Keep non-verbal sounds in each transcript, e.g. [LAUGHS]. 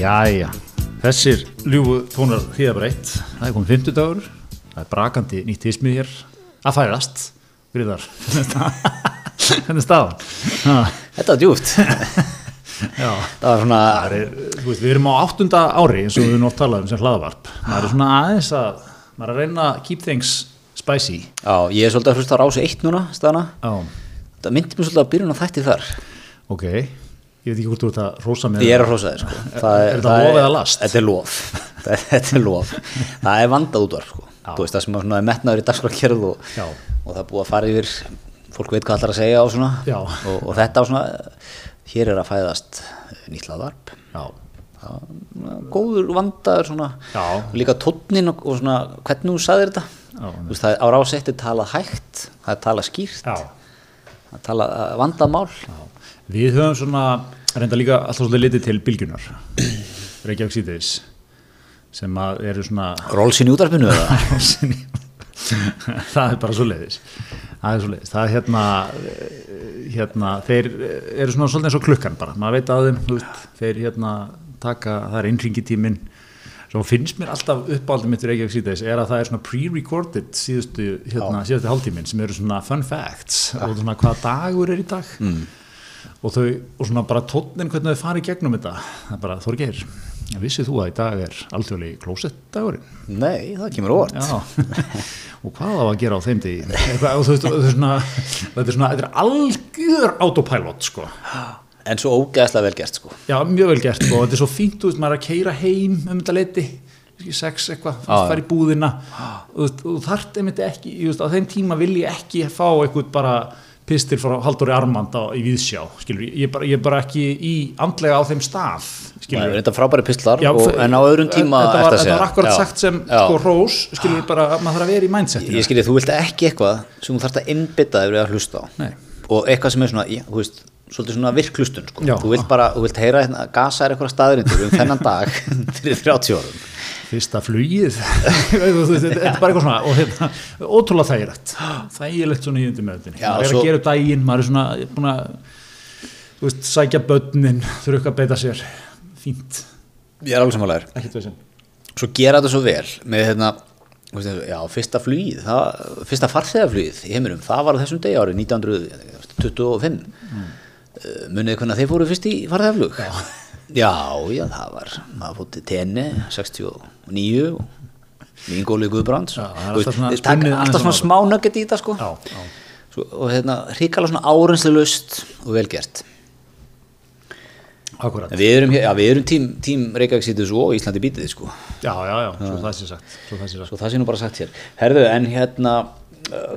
Jæja, þessir ljúfu tónar hríðabreitt, það er komið 50 dagur, það er brakandi nýtt tísmið hér. Að færast, Gríðar, hvernig staðan? Ha, Þetta var djúft Já, Það var svona það er, veist, við erum á áttunda ári eins og við erum oft talað um sem hlaðvarp, maður er svona aðeins að, maður er að reyna að keep things spicy. Já, ég er svolítið að hlusta rási eitt núna staðana. Já, Það myndi mér svolítið að byrjun á þætti þar. Ok, ég veit ekki hvort þú ert að rósa með Ég er að hrósa þér sko. Það Er þetta það lof eða last? Þetta er lof [LAUGHS] Það er- Þetta er lof Það er vandað útvarp sko. Já. Veist það sem er, er metnaður í dagskrákjörð og, Já. og það er búið að fara yfir fólk veit hvað allar að segja svona Já. og, og þetta svona hér er að fæðast Já, Það- góður vandaður Já. líka tónnin og, og svona hvernig þú sagðir þetta Já, veist, það er á rásetti talað hægt það er talað skýrt já. það er talað vandað mál Við höfum svona, reynda líka alltaf svolítið litið til bylgjunar, [CLEARS THROAT] Reykjavík síðdeis, sem að eru svona, Rólsinn í útvarpinu eða? [LAUGHS] [LAUGHS] það er bara svo leiðis, það er svo leiðis, það er hérna, eh, hérna, þeir eru svona svolítið eins og klukkan bara, maður veit að þeim, veist, þeir hérna taka, það er innringitíminn, svo finnst mér alltaf uppáldið mitt í Reykjavík síðdeis er að það er svona pre-recorded síðustu, hérna, síðustu hálftíminn sem eru svona fun facts og svona hvaða dagur er í dag. Mm. Og þau, og svona bara tónnin hvernig þau fari gegnum þetta, það er bara Þorgeir, vissið þú að í dag er alþjóðlega klósettdagurinn? Nei, það kemur óvart. [LAUGHS] Og hvað á að gera á þeim degi? Og þú veist, þetta er svona þetta er algjör autopilot sko, En svo ógeðslega vel gert sko. Já, mjög vel gert sko, og þetta er svo fínt, veist, maður að keira heim um þetta ekki sex eitthvað já. fara í búðina. Og þú þarft einmitt ekki, ég veist, á þeim tíma vil ég ekki fá eitthvað bara pistil frá Halldóri Armand á, í Víðsjá, skilur, ég er bara, er bara ekki í andlega á þeim stað, skilur er þetta frábæri pistlar Já, og, En á öðrum tíma þetta var, þetta var akkurat Já. sagt sem Já. sko rós, skilur bara, maður þarf að vera í mindsetinu Ég skilji, þú vilt ekki eitthvað sem þú þarft að innbytta yfir að hlusta á Nei. og eitthvað sem er svona, já, þú veist svolítið svona virklustun sko. Þú vilt bara, þú vilt heyra hérna, gasa er eitthvað staðurindur um þennan dag [LAUGHS] fyrir 30 árum fyrsta flugið. [LAUGHS] Þetta þetta er bara eitthvað svona og hérna, ótrúlega þægilegt. Þægilegt svona í undir meðutinni maður er svo- að gera daginn, maður er svona búin að þú veist, sækja börnin þurfa að beita sér. Fínt, Ég er alveg samanlegar Svo gera þetta svo vel með hérna já, fyrsta flugið það, fyrsta farþegarflugið í heiminum það var á þessum degi árið 1925 mm. munið hvernig þeir fóru fyrst í farþegarflug já. Já, já, það var. Maður fótt til tenni 69 og Ingóli Guðbrands. Það alltaf svona taka alltaf svona smá nugget í þetta sko. Já, já. Svo, og hérna hrikalega svona árenslu og velgert akkurat, við erum, já, við erum tím, tím Reykjavík sítið og Íslandi bítið sko. Já, já, já, svo það sé sagt svo það sé Svo það nú bara sagt hér. Herðu, en hérna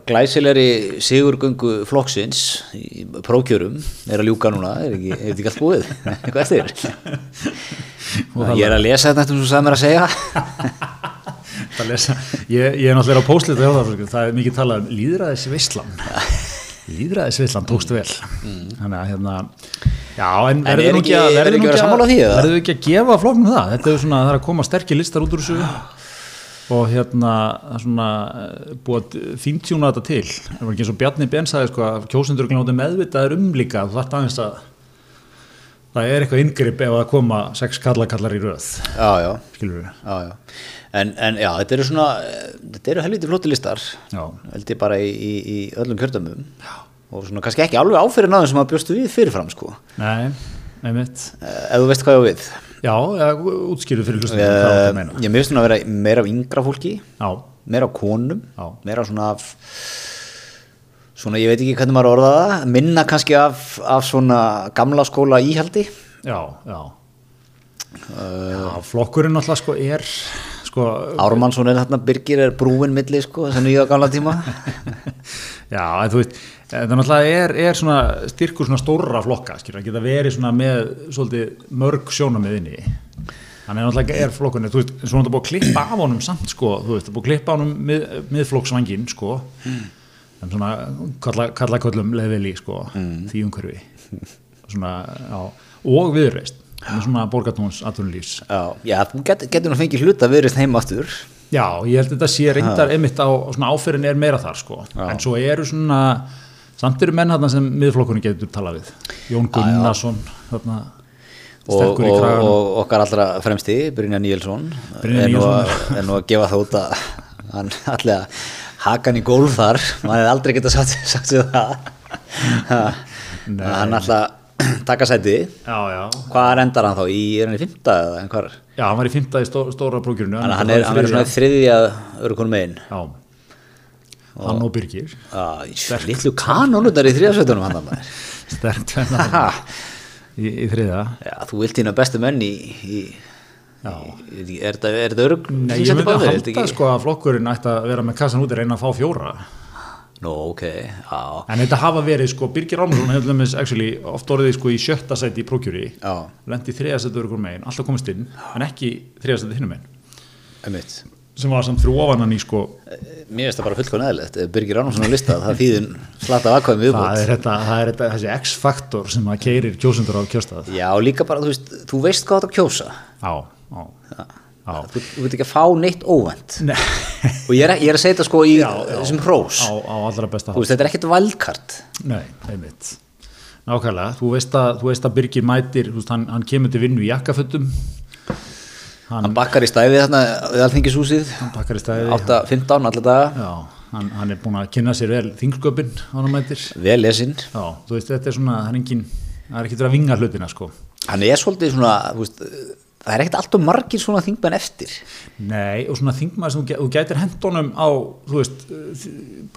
glæsilegri sigurgöngu flokksins í prókjörum er að ljúka núna, er ekki, er ekki allt búið? [LAUGHS] Eitthvað eftir? ég er að lesa þetta eftir sem þú sagði mér að segja. [LAUGHS] Lesa, ég, ég er náttúrulega á póstlita hjá það, það er mikið talað um líðræðis veislan líðræðis [LAUGHS] veislan tókst vel. Þannig að hérna já, en En verður er ekki- ekki að er verður ekki að verður ekki að gefa flokknum það, þetta er svona það er að koma sterkir listar út úr þessu og hérna það er svona eh, búið fíntjúna þetta til það var ekki eins og Bjarni Ben sagði sko að kjósendur glóti meðvitaður um líka þú þarft aðeins að það er eitthvað inngrip ef að koma sex kallakallar í röð Já, já, já, já. En, en já, þetta eru svona, þetta eru helviti flotti listar, já, held ég bara í, í, í öllum kjördömmum. Já. Og svona kannski ekki alveg áfyrir náðum sem að bjóstu við fyrirfram, sko. nei, einmitt Eh, Ef þú veist hvað ég á við. Já, útskýru fyrir hlustum hvað það Uh, meina. ég minnst svona að vera meira af yngra fólki, Já, meira af konum Já. meira svona af svona ég veit ekki hvernig maður orða það minna kannski af, af svona gamla skóla íhaldi já, já. já flokkurinn alltaf sko er sko, Ármannsson er þarna Birgir er brúin milli sko þess að nýja gamla tíma [LAUGHS] já, en þú veist það náttúrulega er, er svona styrkur svona stórra flokka, skilur, að geta verið svona með svolítið mörg sjónamið inni þannig að náttúrulega er flokkurinn þú veist, svona það búið að klippa af honum samt sko, þú veist, það búið að klippa honum mið, miðflokksvangin sko. En svona kalla, kalla köllum leðveli sko, því umhverfi. Svona, já, og viðreist svona borgatúns atvinnulífs já, já þú get, getur nú fengið hluta viðrist heim aftur Já, ég held að þetta sé reyndar einmitt á svona áferðin er meira þar sko. En svo eru svona samt eru menn þarna sem miðflokkurinn getur talað við. Jón Gunnarsson þarna, og, Sterkur í og, kraganum. og okkar allra fremsti Brynja Níelsson. Brynjar er nú að- er nú að gefa það út að hann [LAUGHS] allir að haka hann í gólf þar. Maður hefði aldrei getað sagt, sagt sér það. Hann alltaf [CLEARS THROAT] taka sæti. Já, já. hvað endar hann þá? Í, er hann í fymta eða en hvar Já, hann var í fymta í stó, stóra að hann er, hann er svona þriðja. öru konum megin. Já. Hann og Birgir. Lillu kanónutar í þriðasveitunum hann [LAUGHS] Sterkt í, í þriða. Já, þú vilt þína bestu menn í, í er þetta er örug Nei, ég myndi að halda sko að flokkurinn ætti að vera með kassan út í reyna að fá fjóra. Nú, ok, já, En þetta hafa verið sko, Birgir Rámarsson hefur lemmis actually oft orðið sko í sjötta sæti í prókjuri. já, Lendi í þriða sæti örugur megin, alltaf komist inn, en ekki þriða sæti hinnum megin. einmitt. Sem var samt þrjú ofan hann í sko, Mér finnst það bara fullkvæm eðlilegt. Birgir Ránarsson á lista, það þýðin slata afkvæmi það viðbútt er, þetta, það er þetta, þessi X-faktor sem að keirir kjósundur á kjörstað. Já, líka bara, þú veist, þú veist hvað Þú, veit ekki að fá neitt óvænt. Nei, Og ég er, ég er að segja þetta sko í Já, já. þessum hrós. Á, á veist, þetta er ekkert valdkart Nei, einmitt. Nákvæmlega, þú veist að, þú veist að Birgir mætir, veist, hann, hann kemur til vinnu í jakkafötum. Hann, Hann bakkar í stæði þarna við stæði 8-15 allir daga. Já, hann, hann er búin að kynna sér vel þingsköpin á hann mætir. Vel lesinn. Þú veist, þetta er svona, það er engin það er ekki verið að vinga hlutina, sko. Hann er svolítið svona, þú veist Það er ekkert alltaf margir svona þingmenn eftir. Nei, og svona þingmaður sem þú gæ- þú gætir hendunum á, þú veist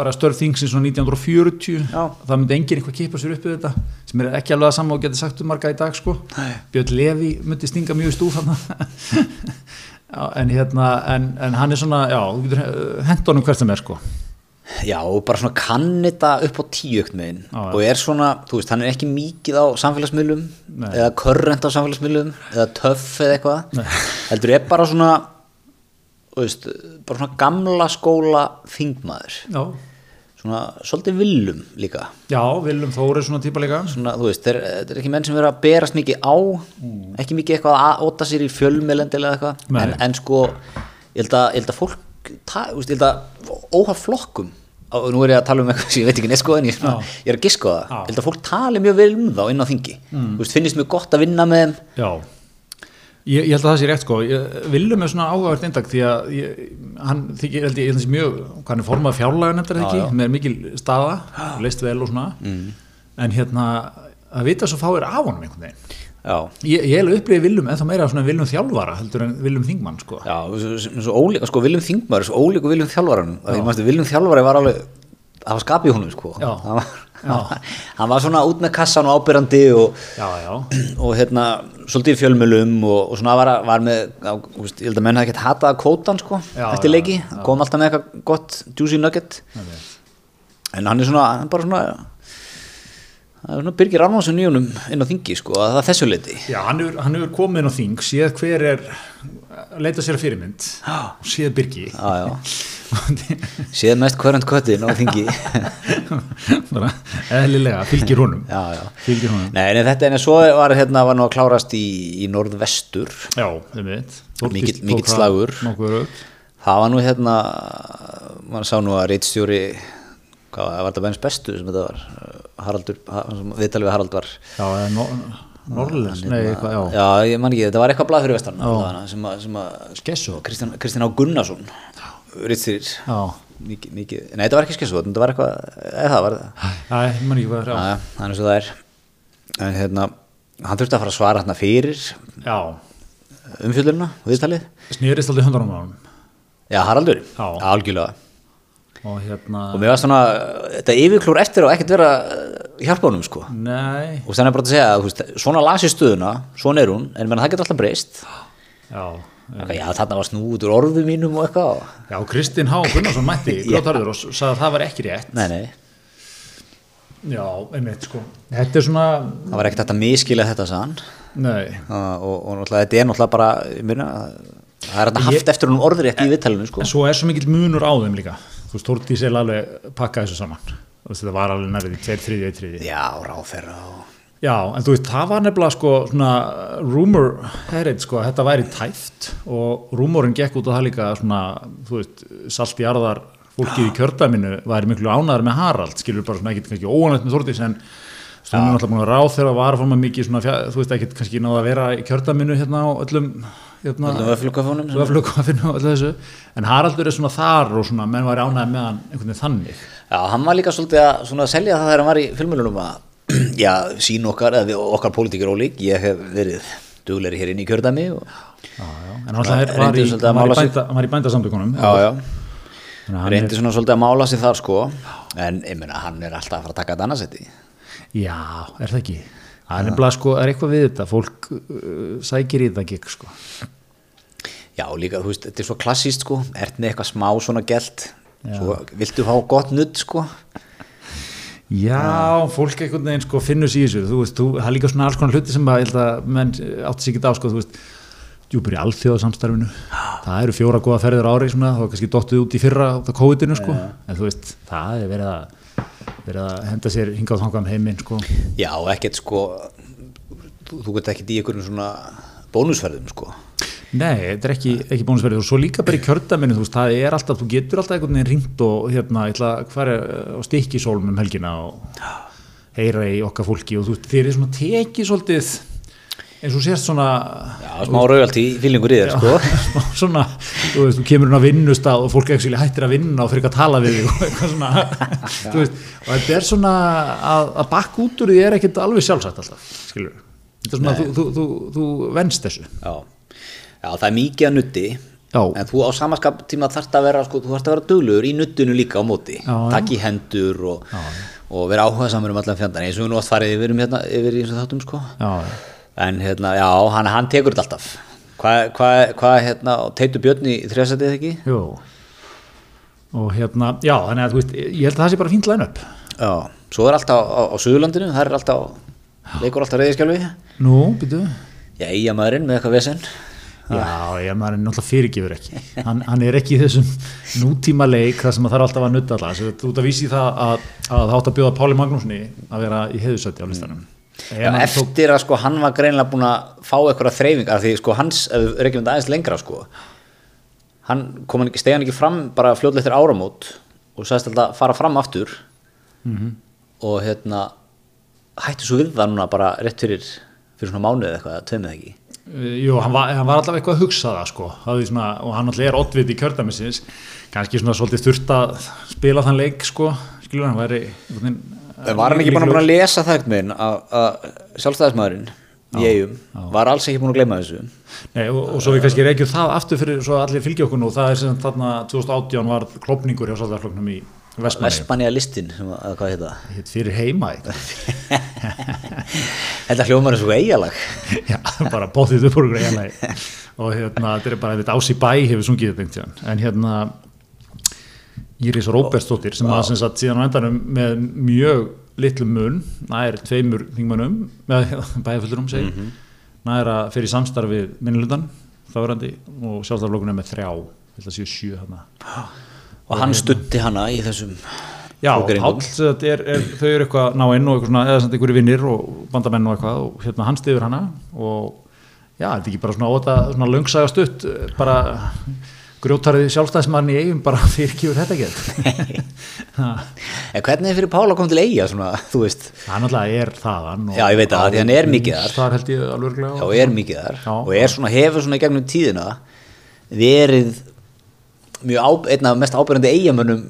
bara störf þingsins svona 1940 Já. það myndi enginn eitthvað kipa sér upp við þetta sem er ekki alveg að sama og getur sagt um marga í dag sko, Nei. Björn Levi myndi stinga mjög stúf hann [LAUGHS] en hérna en, en hann er svona, já, þú getur hendunum hvert sem er sko Já, og bara svona kann þetta upp á tíu ykkur megin Já, já. og er svona, þú veist, hann er ekki mikið á samfélagsmiðlum Nei. eða körrent á samfélagsmiðlum eða töff eða eitthvað. Heldur er bara svona þú veist, bara svona gamla skóla þingmaður. Já, svona svolítið villum líka. Já Viljum Þóri svona típa líka. Svona, þú veist, þetta er ekki menn sem vera að berast mikið á ekki mikið eitthvað að óta sér í fjölmiðlendilega eitthvað. Nei. en, en sko, ég held að, ég held að fólk óhaf flokkum og nú er ég að tala um eitthvað sem ég veit ekki neð sko en ég, svona, ég er að giska á það, held að fólk tali mjög vel um þá inn á þingi. Mm. veist, finnist mjög gott að vinna með Já, ég, ég held að það sé rétt sko. Willum er svona áhugavert eindag því að ég, hann þykir, held ég, mjög hann er formað fjárlega nefndar ekki? já. með mikil staða, [GASPS] leist vel og svona. Mm. en hérna að vita svo fáir af honum einhvern veginn Ég, ég hef upplifið Willum ennþá meira svona Willum þjálfara heldur en Willum Þingmann sko. Já, svo, svo, svo ólíka sko, Viljum Þingmaður, svo ólíku Viljum Þjálfaranum. Því mástu, Viljum Þjálfari var alveg það var skapið í honum sko. Hann var, Já. hann var svona út með kassan og ábyrrandi og Já, já, og hérna svolítið fjölmjölum og, og svona var, var með ég held að menn hafa ekkert hatað kvótan sko Já, eftir leiki, kom alltaf með eitthvað gott juicy nugget. En hann er svona, hann er bara svona það er svona Birgir Arnánsson í honum inn á þingi sko, að það er þessu leiti já hann, hefur, komið inn á Þing séð hver er leita sér að fyrirmynd. Og séð Birgi. Já, já. [LAUGHS] séð mest hverjant köttin á þingi. [LAUGHS] Bara eðlilega, fylgir honum. Já, já. fylgir honum. Nei, en þetta en svo var, hérna, var nú að klárast í, í norðvestur. Já, þeim veit mikill slagur. Það var nú hérna mann sá nú að reitstjóri hvað var þetta bæns bestu sem þetta var? Haraldur, viðtalið við Harald var Já, no, Norrlens, nei, eitthvað, já, já, ég man ekki, þetta var eitthvað blað fyrir vestan sem að, sem Kristján, Á Gunnarsson Já, mikið, mikið, nei þetta var ekki skessu þetta var eitthvað, eða það var það. Ég man ekki Já, það er eins og það er. En hérna, hann þurfti að fara að svara hérna fyrir Já, umfjöldurina, viðtalið. Snýrist aldrei hundarum á hann já, Haraldur, Já. algjörlega Og hérna, og mér var svona, þetta yfirklúr eftir og ekkert vera að hjálpa honum sko. Nei. Og þannig bara að segja veist, svona las ég stöðuna svona er hún, en menn, það getur alltaf breyst. Já, já, þarna var snúð úr orðum mínum og eitthvað já Kristinn Há Gunnarsson mætti [LAUGHS] grótarður og sagði að það var ekki rétt. Nei, nei, Já, einmitt, sko. Þetta er svona, það var ekkert hægt að miskila þetta sann nei. Og, og, þetta er náttúrulega bara ég meina, það er að haft eftir honum orðrétt í viðtalinu sko. En svo er svo mikill munur á þeim líka Þú veist, Þórdís er alveg pakka þessu saman. Þetta var alveg nærið í tveir, þriði, eitt, þriði já, ráferra og Já, en þú veist, það var nefnilega sko svona rumor herrið sko, þetta væri tæft og rumorinn gekk út á það líka svona, þú veist, saltjarðar fólkið í kjördæminu væri miklu ánæður með Harald, skilur bara svona ekkert kannski óanætt með Þórdís en hún er náttúrulega búin að ráð þegar að maður mikið svona, þú veist ekki, kannski náða að vera í kjördaminu hérna á öllum hérna, vöflugkafinu og þessu. En Haraldur er svona þar og svona menn var ánægð með hann einhvern veginn þannig. Já, hann var líka svolítið að svona selja það þegar hann var í filmulunum að [CLEARS THROAT] já, sín okkar, eða okkar pólitíkir ólík, ég hef verið dugleri hér inn í kjördæmi og, já, já. en hann var, var, í, að í bændasamtökunum. Að reyndi svona svolítið að mála sig þar sko, en ég meina hann er alltaf að fara að taka þetta annarsetti já, er það ekki? Það er nefnilega sko, er eitthvað við þetta. Fólk uh, sækir í þetta gig sko Já, líka, þú veist, þetta er svo klassíst sko, ert með eitthvað smá svona gælt, svo viltu fá gott nudd sko, Já, fólk einhvern veginn sko finnur sér í þessu, þú veist, þú, það er líka svona alls konar hluti sem að, ég held að menn átti sig ekki á sko, þú veist, djúpur í alþjóðasamstarfinu, það eru fjóra góða ferðir á ári svona, það var kannski dottuð út í fyrra á COVID-inu sko, en þú veist, það er verið að, verið að henda sér hingað þangað um heiminn sko. já, ekkert sko, þú, þú getur í Nei, þetta er ekki, ekki bónusverðið. Og svo líka bara í kjördaminu, þú veist, það er alltaf, þú getur alltaf einhvern veginn ringt og hérna, ég ætla að fara á stikkisólum um helgina og heyra í okkar fólki. Og þú veist, þeir eru svona tekið svolítið eins og sérst svona já, smá raugalti fílingur í þér sko, [LAUGHS] smá svona, þú veist, þú kemur hún að vinnustað og fólk ekki hættir að vinna og fyrir ekki að tala við þig og eitthvað svona, [LAUGHS] þú veist, og þetta er svona að, að bakk út úr því er ekkert alveg sjálfsagt alltaf, skilur þetta er svona, þú, þú, þú, þú venst þessu. Já, já, það er mikið að nutti, Já. en þú á samaskap tíma þarft að vera, sko, þú þarft að vera duglugur í nuttinu líka á móti, takk í hendur og, og vera áhuga samur um allan fjandan, eins og við nú oft farið yfir, um, hérna, yfir þáttum sko, en hérna, já, hann, hann tekur þetta alltaf, hvað, hvað, hvað, hérna, Teitur Björn í þrjásætið ekki? jú. Og hérna, já, þannig að þú veist ég held að það sé bara fínt line-up. Já, svo er alltaf á, á Suðurlandinu, það er alltaf, leikur alltaf reyðiskjálfi, Nú, býtu já, íjamaðurinn með eitthvað vesen, Já, ég maður er náttúrulega fyrirgifur ekki. Hann, hann er ekki í þessum nútíma leik það sem að það er alltaf að nutta alltaf þú ert að vísi það að, að það átt að bjóða Páli Magnúsni að vera í heiðusætti á listanum. Já, Ef hann tók- eftir að sko hann var greinlega búin að fá eitthvað þreyfingar því sko hans, ef við reykjum þetta aðeins lengra sko hann kom hann ekki, stegi hann ekki fram bara fljóðlega eftir áramót og sagðist alltaf að fara fram aftur Mhm. og hérna hætti svo við það núna bara rétt fyrir fyrir svona mánuð eða eitthvað, tveimið ekki? Jú, hann var, hann var alltaf eitthvað að hugsa það sko. Það er svona, og hann alltaf er oddviti í kjördæmisins. Kannski svona svolítið þurft að spila þann leik sko skilur hann væri En var hann ekki búin að, lesa það að, að sjálfstæðismæðurinn í eigum var alls ekki búin að gleyma þessu? Nei, og, og svo við kannski reykjum það aftur fyrir svo allir fylgja okkur nú, það er sem þarna 2018 var klopningur hjá Sáldarfloknum í Vestmanniða listin, að, að fyrir heima. [LAUGHS] Þetta hljómar er svo eigalag Já, bara bóðið upp úr greiðanlega og hérna, þetta er bara, þetta Ási Bæ hefur sungið þetta en hérna Íris Róbertsdóttir sem að sem sagt síðan á endanum með mjög litlum mun, nær tveimur þingmannum, með bæðaföldurum segi, mm nær að fyrir samstarfið minnlutan, þáverandi og sjálfstaflokkunum með þrjá, þetta séu sjö þarna. Og hann stutti hana í þessum Já, þetta er, er, þau eru eitthvað ná inn og svona, eða samt einhverju vinnir og bandamenn og eitthvað og hérna hann stiður hana og já, þetta er ekki bara svona óta, svona löngsaga stutt, bara grjótarið sjálfstæðismann í eigum bara [LAUGHS] fyrirkjur þetta ekki [LAUGHS] En hvernig er fyrir Pála að koma til eiga svona, þú veist, náttúrulega er þaðan Já, ég veit það, því hann er mikið þar. þar held ég alveg já, er mikið þar Já. og er svona, hefur svona gegnum tíðina verið mjög á, einn af mest ábyrjandi eigamönnum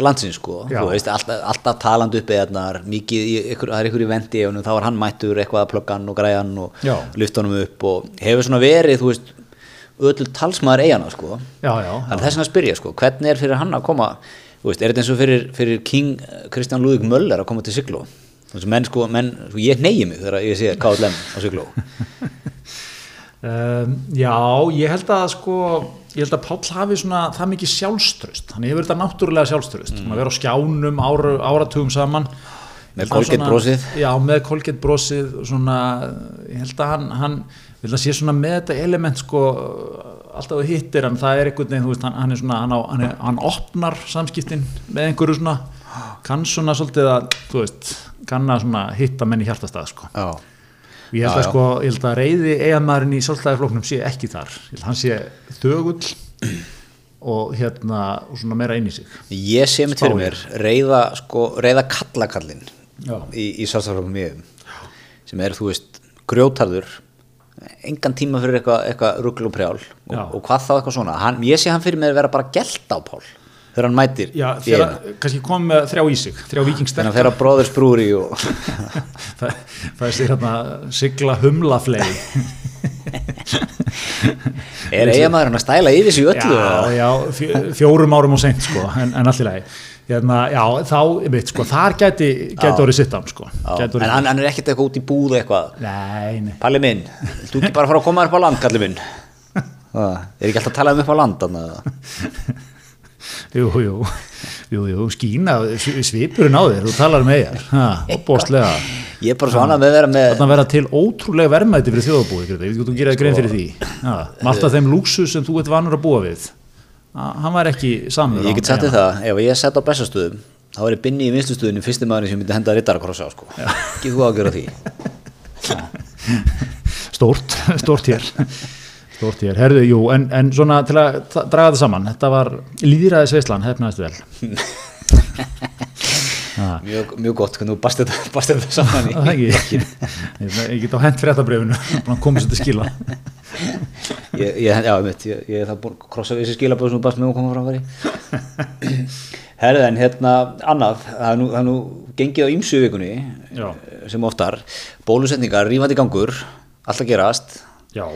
landsins sko, Já. þú veist, alltaf, alltaf talandi upp eðnar, mikið, ykkur, það er ykkur í vendi og þá var hann mættur eitthvað að plugga hann og græja hann og Já. lyfta honum upp og hefur svona verið, þú veist, öllu talsmaður eigana sko, já, já, Þannig þess vegna spyr ég sko, hvernig er fyrir hann að koma, þú veist, er þetta eins og fyrir, fyrir King Kristján Lúðvík Möller að koma til Sigló? Að menn sko, menn, sko, ég neyji mig þegar ég sé KLM á Sigló. [LAUGHS] Um, já, ég held að sko, ég held að Páll hafi svona það mikið sjálfströst, hann hefur þetta náttúrulega sjálfströst, mm. að vera á skjánum ára, áratugum saman Með Colgate brosið. Já, með Colgate brosið svona, ég held að hann, hann held að sé svona með þetta element sko, alltaf hittir en það er einhvern veginn, þú veist, hann, hann er svona hann, á, hann, er, hann opnar samskiptin með einhverju svona, kann svona svolítið að, þú veist, kann að svona hitta menn í hjartastað sko Já. Ég held að sko, ég held að reyði eigamæðurinn í sjálfstæðifloknum sé ekki þar. Hann sé þögull og hérna og svona meira í sig. Ég sé mitt fyrir mér, reyða, sko, reyða kallakallin í, í sjálfstæðarflokkum miðum sem er, þú veist, grjótarður engan tíma fyrir eitthvað eitthva ruggl og prjál og, og hvað þá eitthvað svona. Hann, ég sé hann fyrir mig að vera bara gælt á Pál þegar hann mætir Já, einu. kannski kom með þrjá í sig, þrjá þannig að vikingsterk þeirra bróðurs brúri og [LAUGHS] það, það er sér hérna sigla humlaflegi er eigamæður hann að stæla yfir í öllu já, já, fjó- fjórum árum og seint sko, en, en allir lagi. Hérna, já, þá, ég veit, sko, þar gæti gæti orðið sitt án, sko. Gæti en hann, hann er ekkert eitthvað út í búð eitthvað? Nei, nei, Palli minn, þú ekki bara fara að koma upp á land kalli minn? Það, [LAUGHS] er ekki alltaf að tala um upp á land þannig [LAUGHS] að jú, jú. Jú, jú, skína, svipurinn á þér þú talar um eigar, ha, opbóstlega ég er bara svo annað með að vera með Þannig að vera til ótrúlega verðmæti fyrir þjóðabúi, ég veit ekki þú gerir það grein fyrir því. Ja, Allt af þeim lúksus sem þú ert vanur að búa við, að- hann var ekki samur. Ég get þér það, ef ég sett á bestastöðum þá er ég binni í vinslustöðunum fyrsti maðurinn sem myndi henda rittarakrossa á sko. Ekki þú ágjör því? [LAUGHS] Stórt, stórt hér. Stórt hér, herðu, jú, en, en svona til að draga það saman, þetta var líðræðis veislan, hefnaðist vel. [LAUGHS] mjög, mjög gott hvernig þú bast þetta, þetta saman [LAUGHS] Það er ekki, ég, ég get á hent fréttabrifinu, [LAUGHS] komið sér til skila. ég, ég, já, ég, ég er það búin að krossa við þessi skilabóð sem þú bast með að koma fram fari Herðu en hérna annað, það er nú, það er nú gengið á ýmsu í vikunni Já. sem oftar, bólusetningar, rífandi gangur alltaf gerast. Já,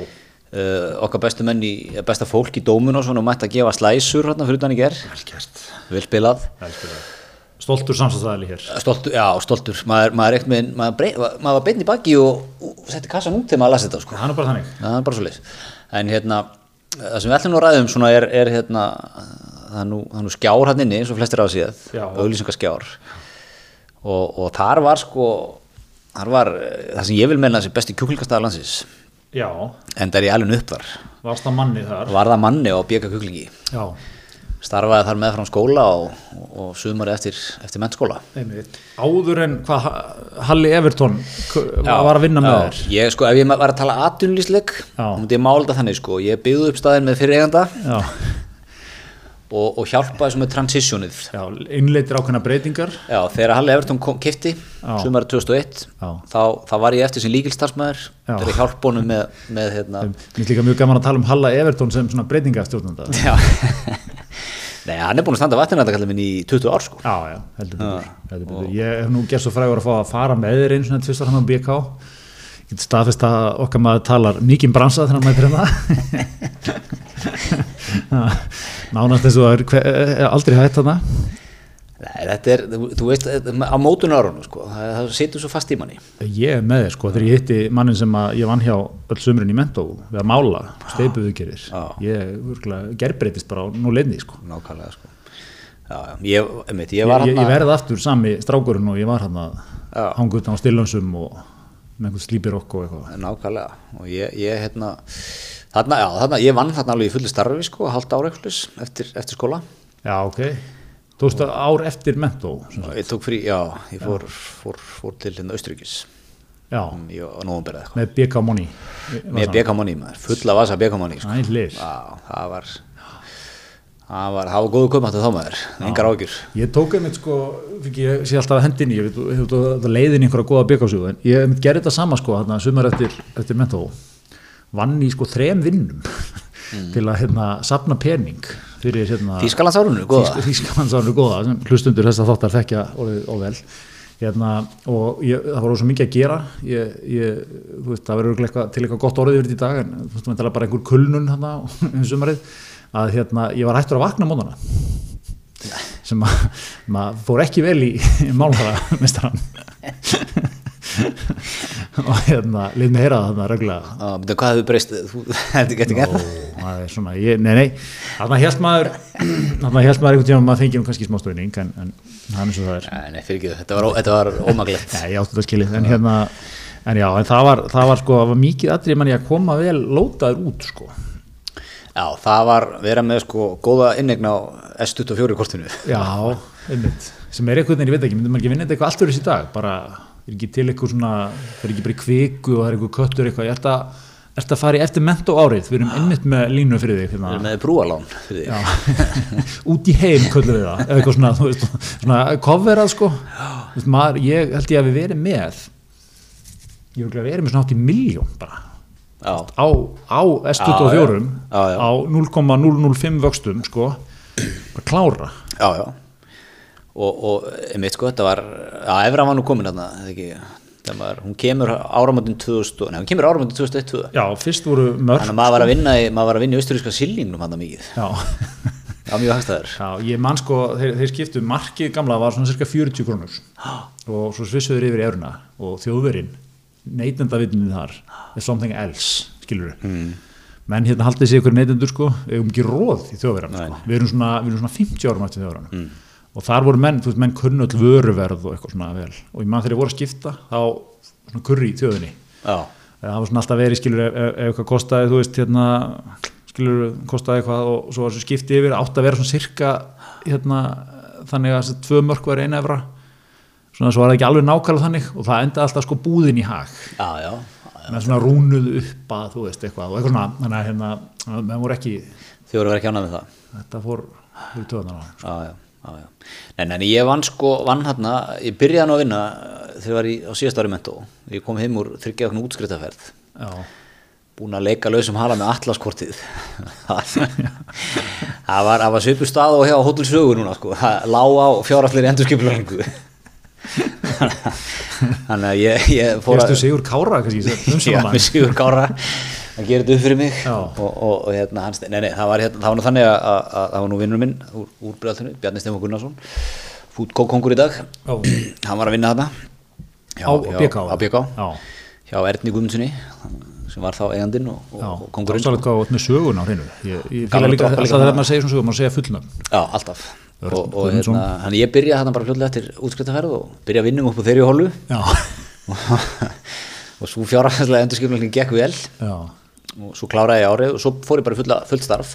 uh, okkar bestu menn í, besta fólk í dómun og svona mætti að gefa slæsur hérna fyrir utan í ger, vel spilað. Stoltur samstæðaðli hér. stoltur, já, stoltur. Maður, maður, með, maður, brey, maður var beinn í baki og, og setti kassan út þegar maður las þetta sko. Hann er bara þannig. það er bara svo leys en hérna, það sem við ætlum að ræðum svona er, er hérna það er nú, það er nú skjár hann inni, eins og flestir á síðað Já. auglýsingaskjár. Og, og þar var sko þar var eh, það sem ég vil menna þessi besti kjúklingastæðar landsins Já, en það er ég alveg upp þar. Varst að manni þar. var það manni og bjöka kjúklingi Já, starfaði þar með frá skóla og, og, og sumari eftir, eftir mennskóla. Áður en hvað Halli Everton var að vinna með þér. ég sko, ef ég var að tala atvinnlýsleik Já. múti ég mála þetta þannig sko. Ég byggði upp staðin með fyrir eiganda Já, og, og hjálpaði svo með transitionið innleitir ákveðna breytingar. Já, þegar Halli Everton kom, kifti Já. sumari 2001 Já. þá, þá var ég eftir sem líkilstarfsmæður til að hjálpa honum með, með hérna, Mér er líka mjög gaman að tala um Halla Everton sem svona breytingastjórnanda. já [LAUGHS] Nei, hann er búin að standa vatnirnættakallið minn í 20 ár sko Já, já, heldur betur. Ég hef nú gert svo frægur að fá að fara með þér eins og þetta fyrst var hann á BK. Ég get staðfest að okkar maður talar mikið bransað þegar hann mætir hérna. [LAUGHS] Nánast eins og það er hver, er aldrei hætt þarna. Nei, þetta er, þú, veist, á mótun árunum sko, það, setur svo fast í manni Ég er með þér sko, þegar ég hitti mannin sem að ég vann hjá öll sömurinn í mentó við að mála, steipuðu gerir. Já. Ég gerbreytist bara á nú leini sko. Nákvæmlega sko Já, ég, ég Ég, var ég, verði aftur sami strákurinn og ég var hann að hanga út á stillönsum og með einhvern slípirokk og eitthvað. Nákvæmlega og ég, ég hérna þarna, já, þarna, ég vann þarna alveg í fullu starfi sko, halda ára eitthvað eftir, eftir skóla Já, ok. Þú veist að ár eftir mentó. ég tók frí, já, ég fór, fór, fór til hérna Austrikis Já, eitthvað með BK Money. með bekamoní maður, fulla vasa sko. Æ, hlýr. Já, það var það var, það var góðu köpmáttu þá maður. Engar ágjur Ég tók einmitt sko, ég sé alltaf hendinni, ég veit, ég veit að leiðin einhverja góða BK-sjúðu, en ég gerði þetta sama sko, þarna sumar eftir, eftir mentó, vann í sko þrem vinnum til að hérna sapna pening fyrir hérna Þýskalandsárunu, góða. Þýskalandsárunu góða, sem hlustundur þess að þáttar þekkja og, og vel. Hérna, og ég, það var svo mikið að gera. Ég, ég, þú veist, það verður til eitthvað gott orðið þetta í dag en þú veist, það er bara einhver kulnun hérna um sumarið, að hérna, ég var hættur að vakna móðana sem að maður fór ekki vel í, í málhara mistaran og hérna lið mig heyra þarna reglulega. Já, betur, hvað hefur breyst, þú, það. er svona, ég, nei, nei. Þarna hérst maður þarna hérst maður einhvern tíma að maður fengi nú kannski smá stöðning en, en það er eins og það er. Nei, nei, fyrir ekki, þetta var, þetta var ómaglegt Nei, ég átti þetta skilið, en hérna en já, en það var, það var sko, það var mikið atrið manni að koma vel lótaður út sko Já, það var vera með sko góða innegna á S24 kortinu. Já, einmitt, sem er einhvern veginn, ég veit ekki, myndi maður ekki vinna þetta eitthvað allt verið í dag, bara er ekki til eitthvað svona, það er ekki bara í kviku og það er eitthvað köttur eitthvað, ég ætla ert að fara í eftir mentó árið? Við erum einmitt með línu fyrir þig Við hérna. erum með brúalán fyrir því. [LAUGHS] út í heim köllum við það. Eða eitthvað svona, þú veist, svona coverað sko. Veist, maður, ég held ég að við verið með ég held að við verið með svona átt í miljón bara á, á S24 Já, á 0,005 vöxtum sko bara klára. Já, já. Og, og einmitt sko, þetta var, já, Evra var nú komin þarna, eða ekki, það var, hún kemur áramöndin 2000, nei, hún kemur áramöndin 2001 já, fyrst voru mörg Þannig að maður var að vinna í, maður var að vinna í austuríska silningnum hann mikið. já, Já, mjög hagstæður. já, ég man sko þeir, þeir skiptu, markið gamla var svona cirka 40 krónur. Og svo svissuður yfir í euruna og þjóðverinn neytendavitinu þar. Er something else, skilur við Mm. menn hérna haldið sér ykkur neytendur sko. Við erum ekki róð í þjóðverðan sko. við, erum svona, erum svona 50 árum eftir þjóðverðan og þar voru menn, þú veist, menn kunnu öll vöruverð og eitthvað svona vel. Og ég man þegar ég voru að skipta þá svona kurri í þjóðinni. Já, það var svona alltaf verið skilur ef, eitthvað kostaði þú veist hérna skilur kostaði eitthvað og svo var þessu skipti yfir átt að vera svona sirka hérna þannig að tvö mörk var eina efra svona svo var það ekki alveg nákvæmlega þannig og það endaði alltaf sko búðin í hag já, já, með svona rúnuð upp að þú veist eitthvað og eitthvað svona þannig að hérna menn voru ekki þið voru vera ekki ánað með það. þetta fór fyrir töðunar á þeim, sko. Já, já, já, já. Nei, nei, ég vann sko, vann hérna, ég byrjaði nú að vinna þegar ég var í, á síðast ári mentó. Ég kom heim úr þryggja okkur útskrittaferð. já, búin að leika lausum hala með atlaskortið [LAUGHS] það var, það var svipur stað og hjá Hotel Sögu núna sko, það lág á fjárallir endurskipulöringu þannig að ég, ég fór Fyrstu Sigur Kára kannski Já, með Sigur Kára. Að gera þetta upp fyrir mig. Og, og, og hérna hans, nei, nei, það var, hérna, það var nú þannig að, að, að það var nú vinnur minn úr, úr Breiðaltinu, Bjarni Stefán Gunnarsson fútkókongur í dag. Já. hann var að vinna þarna. Á BK? á BK Já. hjá Erni Guðmundssoni sem var þá eigandinn og, og kongurinn það er alveg hvað sögun á hreinu. Ég, ég fíla að líka alltaf þegar maður segir svona sögur, maður segja fullnöfn. Já, alltaf og, og hérna, hann ég byrja hérna bara fljóðlega eftir útskrittaferð og byrja að vinna upp á þeirri hólu og svo fjárhæðslega endurskipulögning gekk vel. Já, og svo kláraði ég árið og svo fór ég bara fulla, fullt starf.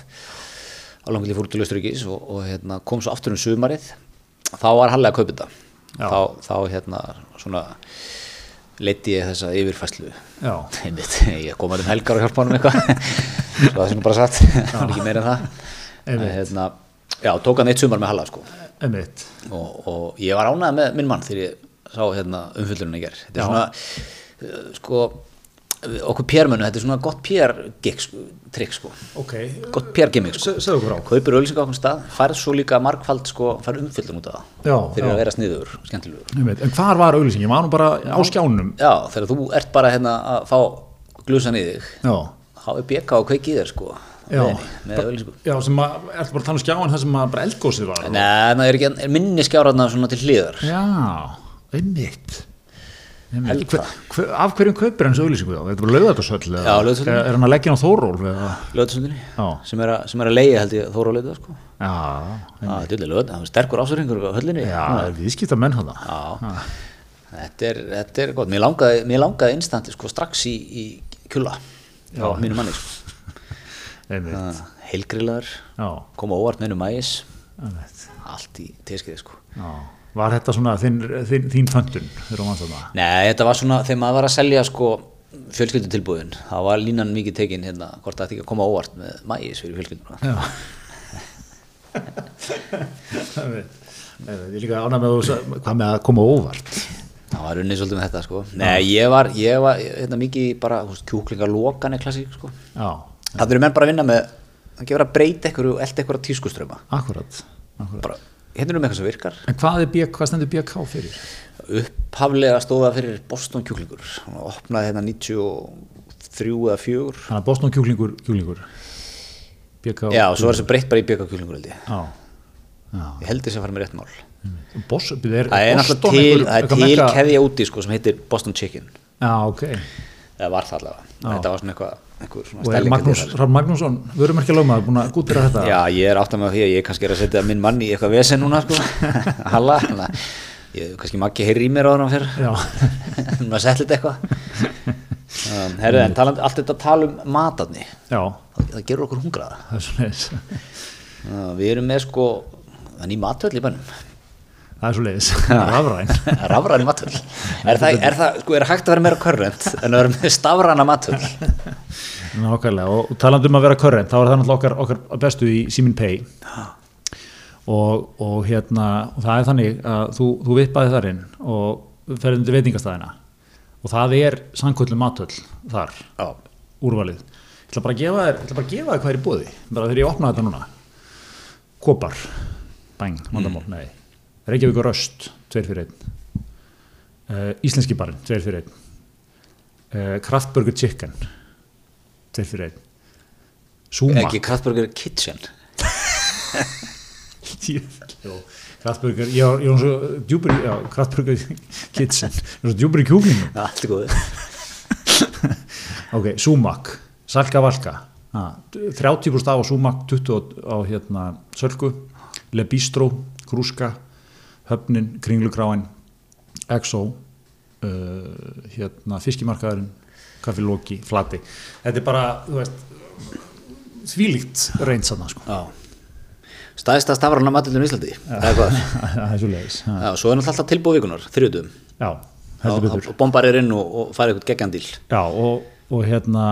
Á langt til ég fór til Östuríkis og, og hérna, kom svo aftur um sumarið. Þá var Halli að kaupa þetta. Þá, þá hérna svona leiti ég þessa yfirfæslu [LAUGHS] ég kom að um helgar og hjálpa hann um eitthvað. [LAUGHS] Svo það sem bara satt. Ekki meira en það. En, hérna, já, tók hann eitt sumar með Halla sko. og, og ég var ánægð með minn mann þegar ég sá hérna, umfyllurinn í ger þetta Já. er svona uh, sko, okkur PR-mönu, þetta er svona gott PR-gig sko, trikk sko, Ok, gott PR-gimmick sko. Kaupir ölsinga okkur stað, færð svo líka margfald sko, færð umfyllun út af það Já, fyrir já. að vera sniður, skemmtilegur. En hvar var auglýsingin? Ég var nú bara á skjánum já, þegar þú ert bara hérna að fá glusan í þig Já, þá er BK og kveiki í þér sko Já. ölsingu já sem að, ertu bara að tala um skjáin það sem að bara eldgósið var og- Nei, það er, er minni skjáraðna svona til hliðar Já, einmitt Hver, hver, af hverjum kaupir hans auglýsingu þá? Þetta var lögðardagsöll Já, Laugardalshöll. Er hann að leggja á Þóról? Já. sem er að, sem er að leiða held ég á leiða sko er það er sterkur ásöringur á höllinni já, viðskipta menn hann. Þetta er, þetta er gott, mér langaði, langaði instanti sko strax í, í kjula á mínu manni sko. Já, koma óvart með hennu einmitt. Allt í teskriði sko. Já, var þetta svona þín, þín, þín föndun? Nei, þetta var svona, þegar maður var að selja sko fjölskyldutilbúðin, það var línan mikið tekin hérna, hvort það ætti ekki að koma óvart með mægis fyrir fjölskylduna. Ég líka ánæg með hvað með að koma óvart. Það var unnið svolítið með þetta sko. Nei, ég var, ég var hérna, mikið bara, þú veist, kjúklingar lokan er klassík sko. Já, Það eru menn bara að vinna með, það gefur að breyta ykkur og elda ykkur að tískuströma akkurat, akkurat. bara, hérna erum við eitthvað sem virkar. En hvað, er BK, hvað stendur BK fyrir? upphaflega stóða fyrir Boston kjúklingur. Hann opnaði hérna 93 eða 4 Þannig að Boston kjúklingur, kjúklingur. BK já, og svo var þessi breytt bara í BK kjúklingur held ég. Já, ég held þess að fara með rétt mál. Boss, er, það er náttúrulega til, það eitthvað til mega- keðja úti sko, sem heitir Boston Chicken. Já, ok. Eða var það allavega, þetta var svona eitthvað Og er Magnús, ég. Hrafn Magnússon, vörumerkja lögmaður, búin að gútira þetta? Já, ég er átt að með því að ég kannski er að setja minn mann í eitthvað vesen núna sko, [LAUGHS] halla þannig að ég, kannski maggi heyri í mér á þannig fyrir Já, [LAUGHS] maður þetta eitthvað. Um, herru, en talandi, allt þetta tal um matarni það, það gerur okkur hungraða. Það er uh, við erum með sko það ný matvöld í bænum það er svo leiðis, [LAUGHS] rafræn. Rafræn matöll er það, er það, sko, er hægt að vera meira körrent en að vera með stafræna matöll [LAUGHS] Nákvæmlega, og talandum um að vera körrent, þá er það náttúrulega okkar, okkar bestu í Simin Pay. Og, og hérna og það er þannig að þú, þú vippaði þar inn og ferðum til veitingastæðina og það er sannkvöldum matöll þar, Já. úrvalið. Ég ætla bara að gefa þér, bara að gefa þér hvað er í bóði bara þegar ég opnaði þetta núna. Kopar, bæng, vandamál, nei Reykjavík og Röst, tveir fyrir einn. Uh, Íslenski barinn, tveir fyrir einn. Uh, Kraftburger Chicken tveir fyrir einn. Súma ekki Kraftburger Kitchen. [LAUGHS] Jó, Kraftburger, var ég var svo djúpur í, já, Kraftburger Kitchen. Ég var svo djúpur í kjúklingum Já, allt er góð [LAUGHS] ok, Súmak, Salka Valka ah, 30% af á Súmak 20 á hérna Sölku. Le Bistro, Krúska Höfnin, Kringlugráin Exo uh, hérna Fiskimarkaðurinn Kaffi Loki, Flati þetta er bara, þú veist þvílíkt reynsanna sko. Já. stæðsta stafræna matöllin í Íslandi [LAUGHS] það er svo leiðis svo er náttúrulega alltaf tilbúið vikunar, betur. og bombar er inn og, og fara eitthvað geggjandíl Já, og, og hérna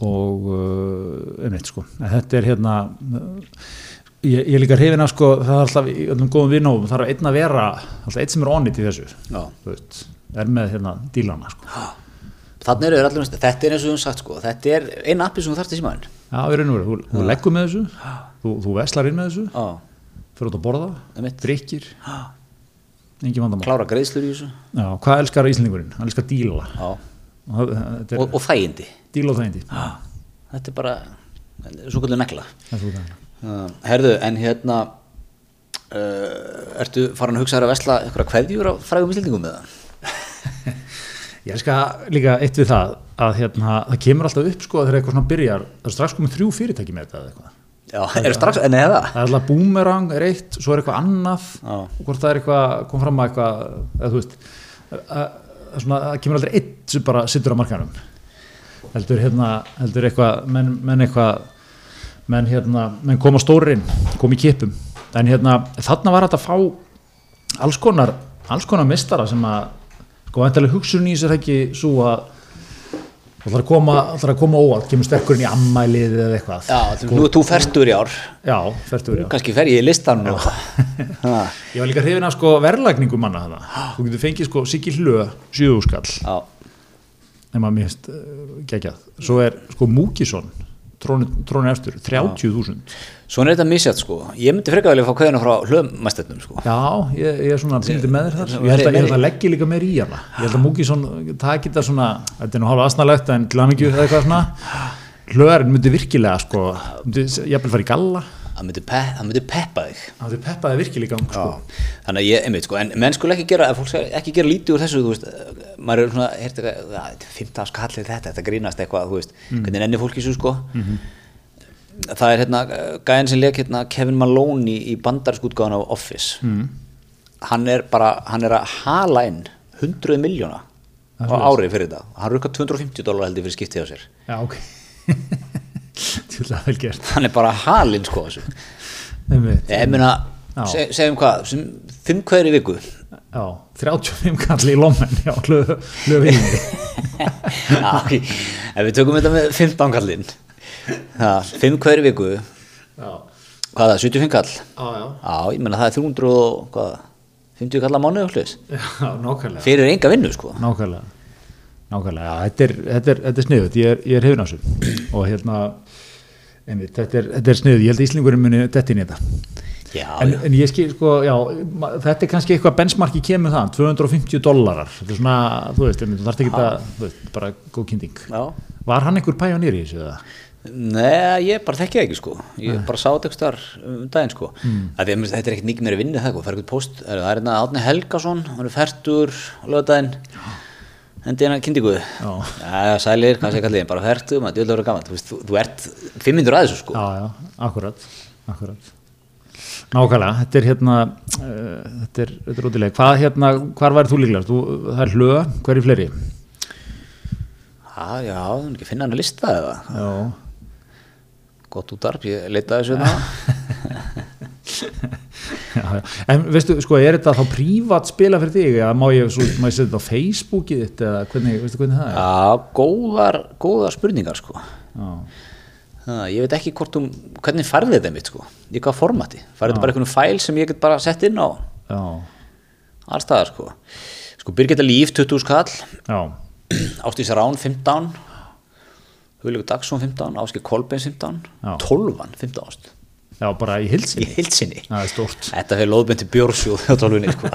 og uh, einmitt sko. Þetta er hérna uh, ég, ég líka hrifin af sko það er alltaf í öllum góðum vinnófum það er einn að vera alltaf einn sem er onnit í þessu þú veist, er með hérna dílana sko. Þannig eru allir, þetta er eins og höfum sagt sko þetta er eina appi sem þú þarft í símaðin Já, við erum þú, þú leggur með þessu þú, þú veslar inn með þessu Já, fyrir út að borða, drikkir engin vandamál. Klára greiðslur í þessu. Já, hvað elskar Íslendingurinn? Hann elskar díla. Og og, þægindi. Díla og þægindi. Þetta er bara svo kvöldu negla Það er það. herðu, en hérna uh, ertu farin að hugsa þér að vesla eitthvað kveðjur á frægum íslendingum með það? [LAUGHS] Ég elska líka eitt við það að hérna, það kemur alltaf upp sko þegar eitthvað svona byrjar, það er strax komið þrjú fyrirtæki með þetta eitthvað. Já, [LAUGHS] eru strax, en eða Það er alltaf boomerang er eitt, svo er eitthvað annað Já. og hvort það er eitthvað, kom fram að eitthvað, eða þú veist, að, að það kemur aldrei eitt sem bara sittur á markanum. Heldur hérna, heldur eitthvað, menn, menn eitthvað, menn hérna, menn koma stórinn, koma í kipum. En hérna, þarna var þetta að fá alls konar, alls konar mistara sem að, sko,æntalega hugsun í sér ekki svo að Það ætlar að koma, ætlar að koma óvart, kemur sterkurinn í ammælið eða eitthvað. Já, nú er þú ferstur í ár Já, færtur já. kannski fer ég í listan [LAUGHS] Ha, Ég var líka hrifin af sko verðlagningu manna þarna. Þú getur fengið sko Siggi Hlö, sjöðúskall, Já, nema mér finnst uh, geggjað. Svo er sko Múkisson, trónu, eftir, 30.000. svona er þetta misjætt sko ég myndi frekar velja að fá kveðina frá hlömmæstetnum sko Já, ég, ég er svona pildið með þér þar. Ég- held að, ég held að leggja líka meir í hana. Ég held að Múkisson taki þetta svona, þetta er nú hálfa asnalegt en svona. Hlöðarinn myndi virkilega sko, myndi jafnvel fara í galla. Það myndi, pe það myndi peppa þig. Það myndi peppaði virkilega í gang sko. þannig að ég, einmitt sko, en menn skulle ekki gera fólk ekki gera lítið úr þessu þú veist, eh, maður er svona, "Ja, þetta er 15 skallið þetta, þetta grínast eitthvað þú veist, hvernig ennir fólk í þessu sko. Það er hérna gæðin sem leik hérna Kevin Maloney í bandarskútgáðan á Office. Mm. hann er bara, hann er að hala inn 100 miljóna á ári fyrir þetta, hann rukkar 250 dólar held ég fyrir skiptið á sér. Já, ok. [LAUGHS] Tjóðlega vel gert. hann er bara halinn sko ég meina, segjum hvað fimm hverjir í viku? Já, 35 kalli í lommen já, hlöfinni [LAUGHS] Já, ok. ef við tökum þetta með 15 kallinn það, 5 hverju viku? Já, hvað er það, 75 kall já, já, já, ég menna það er 300 og hvað, 50 kall að mánu já, nákvæmlega. Fyrir enga vinnu sko. Nákvæmlega, nákvæmlega, já, þetta er, er, er sniðut, ég er, er þessu. Og hérna, einmitt, þetta er, þetta er sniðut, ég held að Íslingurinn muni detti inn í þetta já, en, já. en ég skil, sko, já, þetta er kannski eitthvað benchmarki kemur það, 250 dollarar, þetta er svona, þú veist, þú þarft ekki að, þú veist, bara góð kynning. já. Var hann einhver pæjonýr í þessu eða? Nei, ég bara þekki það ekki sko ég bara sá þetta ekki þar um daginn sko mm. að að þetta er ekkert mikið meira vinnu það sko, það er eitthvað post, það er hérna Átni Helgason hann er færtur á lögadaginn hendi hérna kynntingu Já. já, sælir, hvað sé kallið, bara færtur maður, djúlega verið gaman, þú, veist, þú, ert 500 að þessu sko Já, já, akkurat, akkurat. Nákvæmlega, þetta er hérna, uh, þetta er, þetta er útilega. Hvað hérna, hvar væri þú líklegast? Þú, það er hlöða, hver er fleiri? Já, já, það er ekki að finna hann að lista eða Já, gott útarp, ég leitaði þessu hérna [LAUGHS] [LAUGHS] Já, já. En veistu, sko, er þetta þá prívat spila fyrir þig eða má ég, svo, má ég setja þetta á Facebookið þitt eða hvernig, veistu hvernig það er? Já, góðar, góðar spurningar sko. Það, ég veit ekki hvort um, hvernig færði þetta mitt sko, í hvað formati? Færði þetta bara einhvern fæl sem ég get bara sett inn á? Já, allstaðar sko. Sko Birgitta Líf 20 skall. Já, [CLEARS THROAT] Ástís Rán 15 Huligur Dagsson 15 Áskil Kolbein 15 Já. 12 15 ást já, bara í í hilsinni. hilsinni Það er stort. Þetta fyrir loðbendi bjórsjóð á 12 sko. [LAUGHS]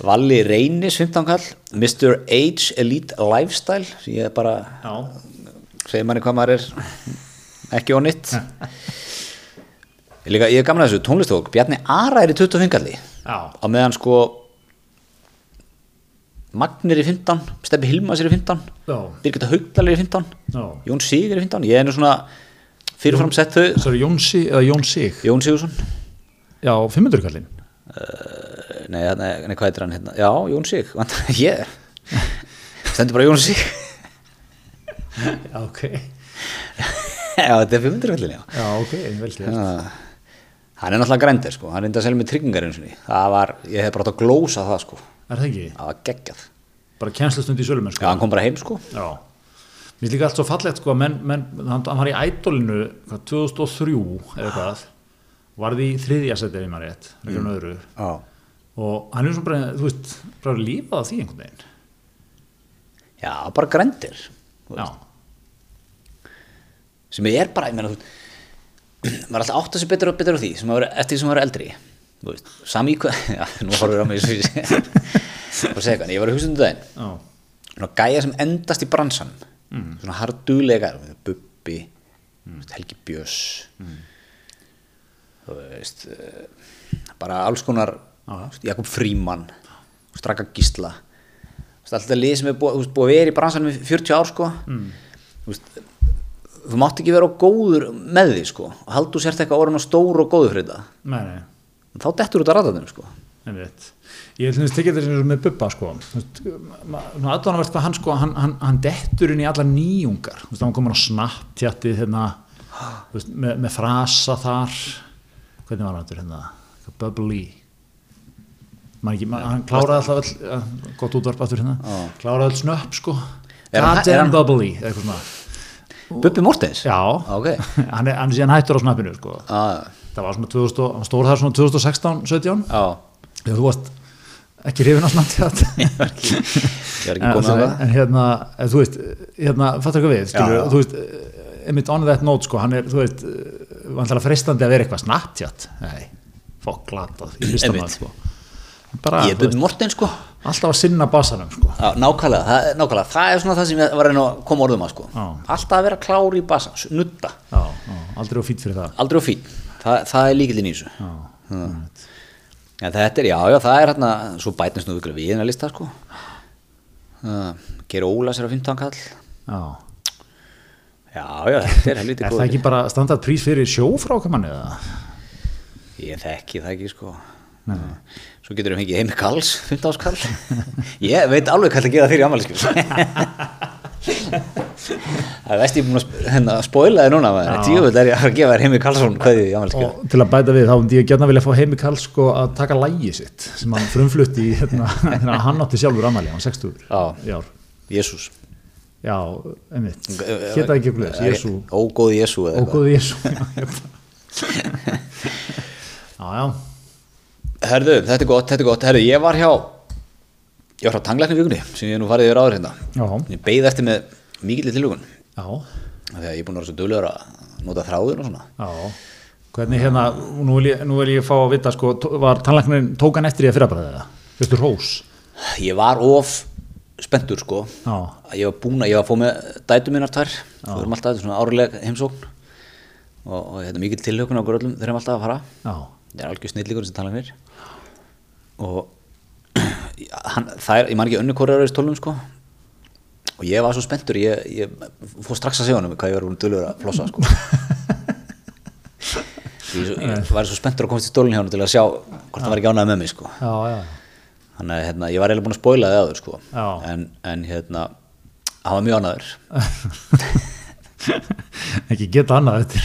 Valli Reynis 15 kall Mr. H Elite Lifestyle ég bara Já, segir manni hvað maður er ekki á nitt [LAUGHS] ég, líka, ég er gamla þessu tónlistók Bjarni Ara er í 25 kalli já, á meðan sko Magnir í 15 Steppi Hilmas er í 15 já, Birgitta Haugdal er í 15 já. Jón Sigur er í 15 ég er nú svona fyrirfram sett þau. Það er Jónsi eða Jón Sig. Jón Sigursson Já, 500 kallinn. nei, nei, nei, hvað heitir hann hérna? Já, Jón Sig, vantar ég. Stendur bara Jón Sig. Já, ok. [LAUGHS] já, þetta er 500 kallin, já. Já, ok, vel til. Hann er náttúrulega grændir sko. Hann reyndi að selja mig tryggingar einu sinni. Það var, ég hef bara átt að glósa það sko Er það ekki? það var geggjað Bara kjenslustund í sölum, já, sko. hann kom bara heim sko Já. Mér finnst líka allt svo fallegt sko menn, menn, hann, hann var í ædolinu hvað, 2003 eða hvað varði í þriðja setið ef maður rétt, ekki mm. öðru já, og hann er svona bara, þú veist, bara lífað á því einhvern veginn. já bara grændir Já, sem er bara, ég meina þú [CLEARS THROAT] maður er alltaf átt að sé betur og betur á því sem maður, eftir því sem maður er eldri þú veist, sami hvað [LAUGHS] já, nú horfum við á mig svo [LAUGHS] og segja hvað, ég var að hugsa um daginn. Já, svona gæja sem endast í bransan mm. svona hardulegar Bubbi, mm. Helgi Björns. Þú veist eh, bara alls konar Já. Jakob Fríman Straka Gísla. Veist, alltaf lið sem er búið, veist, búið að vera í bransanum í 40 ár sko. Mm. þú, veist, þú mátt ekki vera á góður með því sko. Og haldu sért eitthvað orðin á stóru og góður fyrir þetta. Nei, nei, þá dettur út að ræða þeim sko. Ég vil tekja þetta sem með Bubba sko, aðdánavert hvað hann sko, hann, hann, hann dettur inn í alla nýjungar, þú veist, hann komur á snapptjatti hérna, með, með frasa þar, hvernig var hann þetta hérna, bubbly, man ekki, man, hann kláraði alltaf gott útvarp aftur hérna, Já. kláraði öll snöpp sko, Er er goddamn bubbly, Bubbi Mortens? já, Ok. [LAUGHS] hann er, hann er hættur á snappinu sko, Já, það var svona 2000, og- hann stóð þar svona 2016, 17, já, Já, þú varst ekki hrifin á snabbt [LAUGHS] ég var ekki, ég var ekki en, á það. en hérna, en, þú veist hérna, fattar hvað við, skilur, þú veist einmitt on that note, sko, hann er, þú veist vantilega freistandi að vera eitthvað snabbt nei, fokk glatað ég hlusta maður, sko. Bara, Ég er veist, Mortens sko. alltaf að sinna basanum, sko. Já, nákvæmlega, það, nákvæmlega, það er svona það sem ég var að að koma orðum að sko. Já. Alltaf að vera klár í basa, nutta já, aldrei á fýtt fyrir það. Aldrei á fín, það, það er líkildin í þessu. Þetta er, já, já, það er hérna Svo bætnist nú ykkur við hérna lista sko. Uh, Gera Óla sér á 15 kall. Já. Já, já, þetta er helviti [LAUGHS] er það ekki bara standart prís fyrir sjófrákamann eða? Ég þekki það ekki sko. Nei. Svo getur við fengið heimi kalls 15 áskall [LAUGHS] Ég veit alveg hvað það gera þér í ammæliskjöf [LAUGHS] Það er veist ég búin að hérna, spoila þig núna. Tíuvill er ég að fara að gefa þér heimi Karlsson hvað í ammæliskjöf og til að bæta við þá myndi ég gætna vilja fá Heimi Karl sko að taka lægi sitt sem hann frumflutti í hérna, [LAUGHS] hérna, hann átti sjálfur amali, hann 60 Já. í ár. Jésús já, einmitt, geta ekki okkur þess Jésu, Ógóð Jésú já, hérna. [LAUGHS] já, já. Herðu, þetta er gott, þetta er gott. Herðu, ég var hjá Ég var hjá tanglækni vikunni sem ég nú farið yfir áður hérna. Já, Ég beið eftir með mikillir tilhugun Þegar ég er búin að vera svo duglegur að nota þráðun og svona. Já. Hvernig hérna, nú vil ég, nú vil ég fá að vita sko, var tannlæknin, tók hann eftir í að fyrrabræða hrós? Ég var of spenntur sko. Já, Ég var búin að, ég var að fá með dætu minnar tvær. Þú erum alltaf, þetta svona áruleg heimsókn. Og, og þetta er mikill tilhugun á okkur öllum Þeir erum alltaf að fara. Já, Það er algjör snillíkur sem tala mér Og hann, það er, ég man ekki önnu hvort er tólum sko. Og ég var svo spenntur, ég, ég fór strax að segja honum hvað ég var búin dölur að flossa sko. [LAUGHS] Ég, ég var svo spenntur að komast í stólinn hjá hann til að sjá hvort það var ekki ánægð með mig sko. Já, já. Þannig að hérna, ég var eiginlega búin að spoila þið áður sko. En, en hérna, hann var mjög ánæður [LAUGHS] ekki geta annað þetta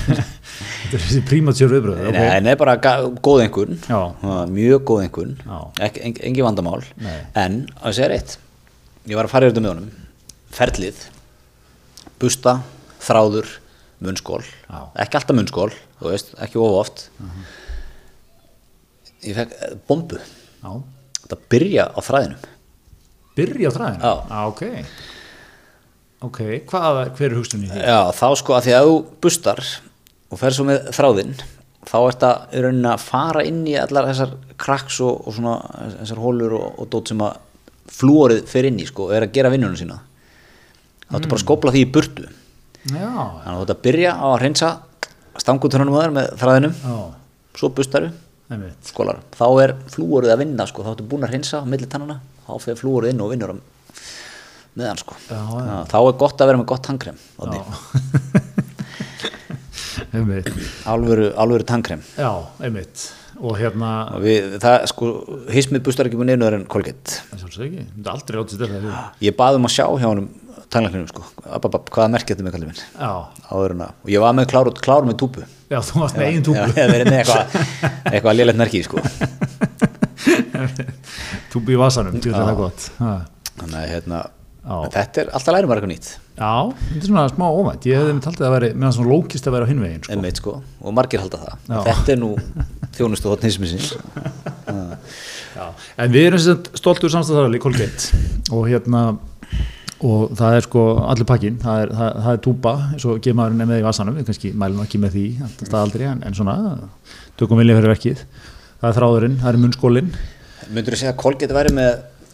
þetta er þessi prímatsjör viðbröð Nei, en það er bara góð einhvern Já. mjög góð einhvern. Ek, en, engi vandamál Nei. en að segja reitt ég var að fara yfir þetta með honum ferlið busta, þráður munnskól, Já. ekki alltaf munnskól þú veist, ekki of oft Mhm. ég fekk eh, bombu já, þetta byrja á þræðinum byrja á þræðinu Já. ah, ok ok, hvað, hver er hugstunin í því? Já, þá sko að því að þú bustar og fer svo með þráðinn þá ert að í rauninni að fara inn í allar þessar kraks og, og svona þessar hólur og, og dót sem að flúorið fer inn í sko og er að gera vinnunum sína. Þá ertu bara að skopla því í burtu. Já, þannig að þú ert að byrja á að hreinsa stangutunum að þér með þráðinum. Já, svo bustaru, skólar þá er flúorið að vinna sko, þá ertu búin að hreinsa á milli tannana, þá fer flúorið inn og vinnur á meðan sko. Já, já. þá er gott að vera með gott [LAUGHS] einmitt, alvöru, alvöru tannkrem. Já, einmitt. Og hérna, Og við, það, sko, hismið bustar ekki búin einu en það þetta er þetta já, Ég baði um að sjá hjá honum tannlækninum, sko, ab, ab, ab, hvaða merkið þetta með kallið minn. Áður en að, og ég var með klár, klár með túpu. já, þú varst með Já, túbu ég hef verið með eitthvað, [LAUGHS] eitthvað lélegt merkið, sko. túbu í vasanum, veit það gott. Þannig að, hérna, Já. þetta er alltaf lærum bara eitthvað nýtt. já, þetta er svona smá óvænt ég hefði með taldið að veri, meðan svona lókist að vera á hinvegin sko. Einmitt, sko, og margir halda það. Já. Þetta er nú þjónustu. Já, en við erum sagt stoltur samstæðarali Colgate og hérna og það er sko allir pakkin það er, það, það er túpa, eins og gemaðurinn er með í vasanum við kannski mælum ekki með því það aldrei, en, en svona, tökum vilja fyrir verkið það er þráðurinn, það er munnskólinn Myndur þú segja að Colgate væri með,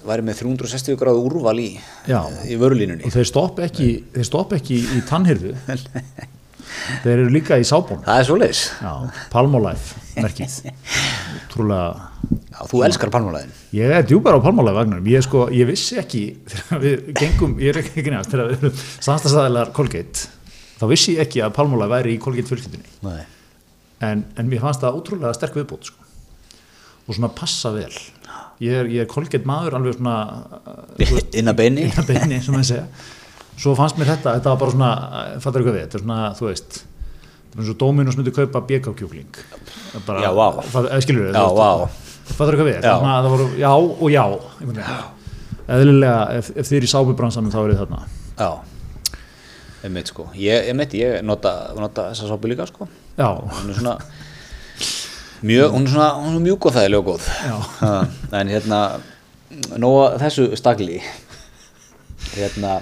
væri með 360 gráðu úrval í, í vörulínunni? og þeir stopp ekki, þeir stopp ekki í tannhyrðu [LAUGHS] þeir eru líka í sábón Það er svoleiðis. Já, Palmolive merkið [LAUGHS] trúlega Já, þú elskar palmólaðin. Ég er djúpar á Palmolive vagnunum, ég, sko, ég vissi ekki [LAUGHS] þegar við gengum, ég er ekki nefnast þegar við erum samstagsæðilegar Colgate þá vissi ég ekki að Palmolive væri í Colgate fjölskyldunni Nei. en, en mér fannst það ótrúlega sterk viðbót sko. og svona passa vel ég er, ég er Colgate maður alveg svona [LAUGHS] Inn að beini. inn að beini sem maður segja svo fannst mér þetta, þetta var bara svona fattar eitthvað við, þetta er svona, þú veist þetta er eins og Dominus myndi kaupa BK-kjúkling bara, Já, fatt- eða skilur við, Já, veist, fattar eitthvað við, svona, það voru já og já. Eðlilega, ef, ef þið er í sábubransanum þá er þið þarna. Já, einmitt sko. Ég, einmitt, ég nota, nota þessa sápu líka sko. Já, svona [LAUGHS] mjög, hún er svona, er mjúk og þægilega og góð. Já. Ha, en hérna nóga þessu stakli hérna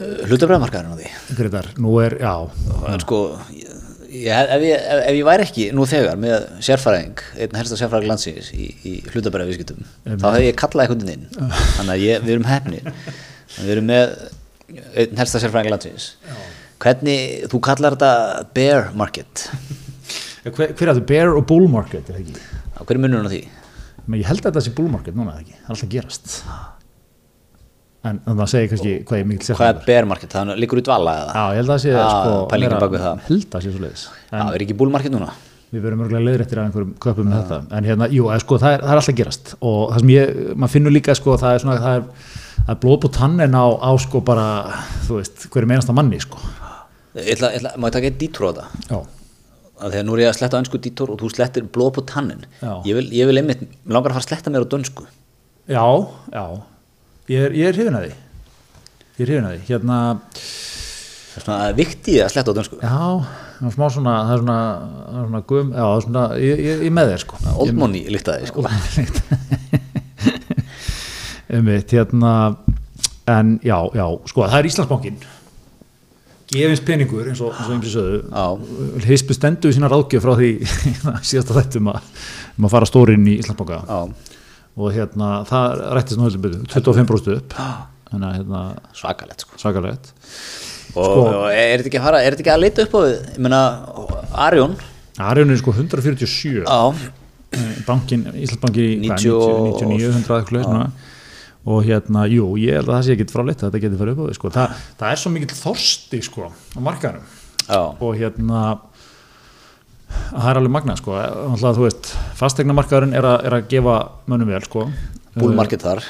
hlutabræðmarkaðurinn á því. Gretar, nú er, já. En sko ég, ef, ég, ef, ég væri ekki nú þegar með sérfræðing einn helsta sérfræðing landsins í, í hlutabræði viðskiptum þá hef ég kallað einhvern inn. [LAUGHS] Þannig að ég, við erum hefni við erum með einn helsta sérfræðing landsins. Hvernig, þú kallar þetta bear market hver, hver er það, bear og bull market er það ekki, á hverju munur hann á því? Men ég held að þetta sé bull market núna það ekki, það er alltaf að gerast. En þannig að segja kannski hvað ég mikil hvað er bear market, það liggur í dvala eða? Já, ég held að það sé sko, það. held að það sé svo leiðis Já, er ekki bull market núna? við verum örgulega leiðrættir af einhverjum köpum með þetta. En hérna, jú, eða, sko, það, er, það er alltaf að gerast. Og það sem ég, maður finnur líka sko, það er svona, það er, það er blóð på tannen á, á sko bara, þú veist, hverju meinasta manni sko. Ég ætla, ég ætla, má ég taka eitt það? Já, að þegar nú er ég að sletta á önsku dítor og þú slettir blóð på tannin ég vil, ég vil einmitt, mig langar að fara að sletta mér á dönsku. Já, já. Ég er, hrifin að því. Ég er hrifin að því, hérna það er svona viktið að sletta á dönsku. Já, það er smá svona það er svona, það er svona gum, já, það er svona ég, ég, ég með þér sko. Old money líktaði sko. [LAUGHS] Einmitt, hérna, en já, já, sko, það er Íslandsbankin gefins peningur eins og, eins og ymsi sögðu Já. hispu stendu í sína ráðgjöf frá því [LAUGHS] síðasta þettum að, um að fara stórinn í Íslandsbanka. Já, og hérna, það rættist betur 25% upp. Að hérna, svakalegt sko. svakalegt. Og, Sko- og er þetta ekki að fara er þetta ekki að leita upp á Arjón Arjón er sko 147 já, bankin, Íslandsbanki í hvað, 90 og- 99, 100 eitthvað og hérna, jú, ég held að það sé ekki frá litt þetta getur farið upp á því, sko. Þa, það er svo mikill þorsti, sko, á markaðanum já, og hérna það er alveg magnað, sko. Alltaf, þú veist, fastegnamarkaðurinn er, er að gefa mönnum vel, sko. Bull market þar.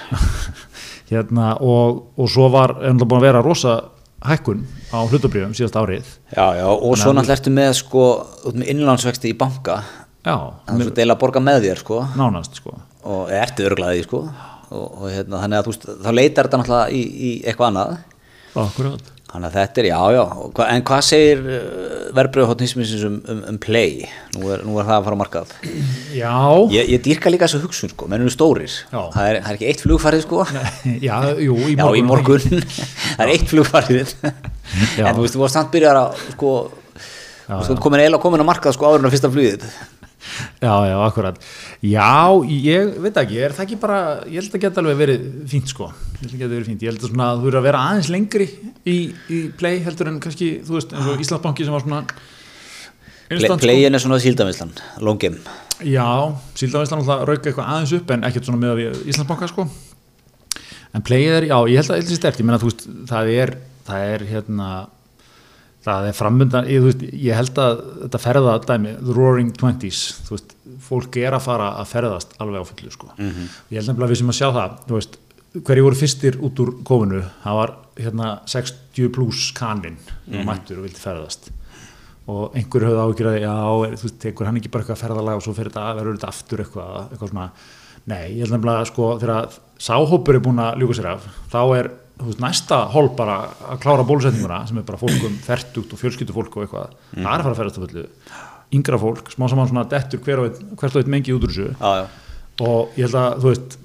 [LAUGHS] hérna, og, og svo var ennlega búin að vera rosa hækkun á hlutabrjöfum síðast árið. Já, já, og svo náttúrulega ertu með sko, út með innlánsvexti í banka. Já, þannig að þú deila að borga með þér sko. Nánast sko. Og ertu örglaði sko og, og hérna, þannig að veist, þá leitar þetta náttúrulega í, í eitthvað annað. Akkurat. þannig að þetta er, já, já, en hvað segir uh, verbröðhóttnismisins um, um, um play, nú er, nú er það að fara á markað. Já, ég, ég dýrka líka þessu hugsun sko, menn eru stórir. Já. það er, það er ekki eitt flugfarið sko. [LAUGHS] Já, jú, í já, morgun, í morgun, [LAUGHS] það er eitt flugfarið. Já. en þú veist, þú varst samt byrjar að sko, Já, komin komin á markað sko áður en að fyrsta flugið já, já, akkurat. Já, ég veit ekki, er það ekki bara ég held að geta alveg verið fínt sko. Ég held að geta verið fínt, ég held að svona þú verður að vera aðeins lengri í, í play heldur en kannski, þú veist, eins og Íslandsbanki sem var svona Play, instant, sko. playin er svona síldamislan, long game Já, síldavæslan alltaf rauka eitthvað aðeins upp en ekkert svona með að Íslandsbanka sko. En playið er, já, ég held að eitthvað stert, ég meina þú veist, það er það er hérna það er framöndan, ég, veist, ég held að þetta ferða dæmi, the roaring twenties þú veist, fólk er að fara að ferðast alveg á fullu sko. Ég held nefnilega að við sem að sjá það, þú veist hverju voru fyrstir út úr kofinu það var hérna 60 pluss kaninn og mættur og vildi ferðast. Og einhver höfðu ágjur að já, þú veist, tekur hann ekki bara eitthvað ferðalag og svo fyrir þetta, verður þetta aftur eitthvað, eitthvað svona, nei, ég held nefnilega sko, þegar sáhópur er búin að ljúka sér af, þá er veist, næsta hól bara að klára bólusetninguna sem er bara fólk um fertugt og fjölskyldu fólk og eitthvað, það er að fara að ferðast á fullu. Yngra fólk, smá saman svona dettur hver og einn, hvert og einn mengi út úr þessu. Já, og ég held að, þú veist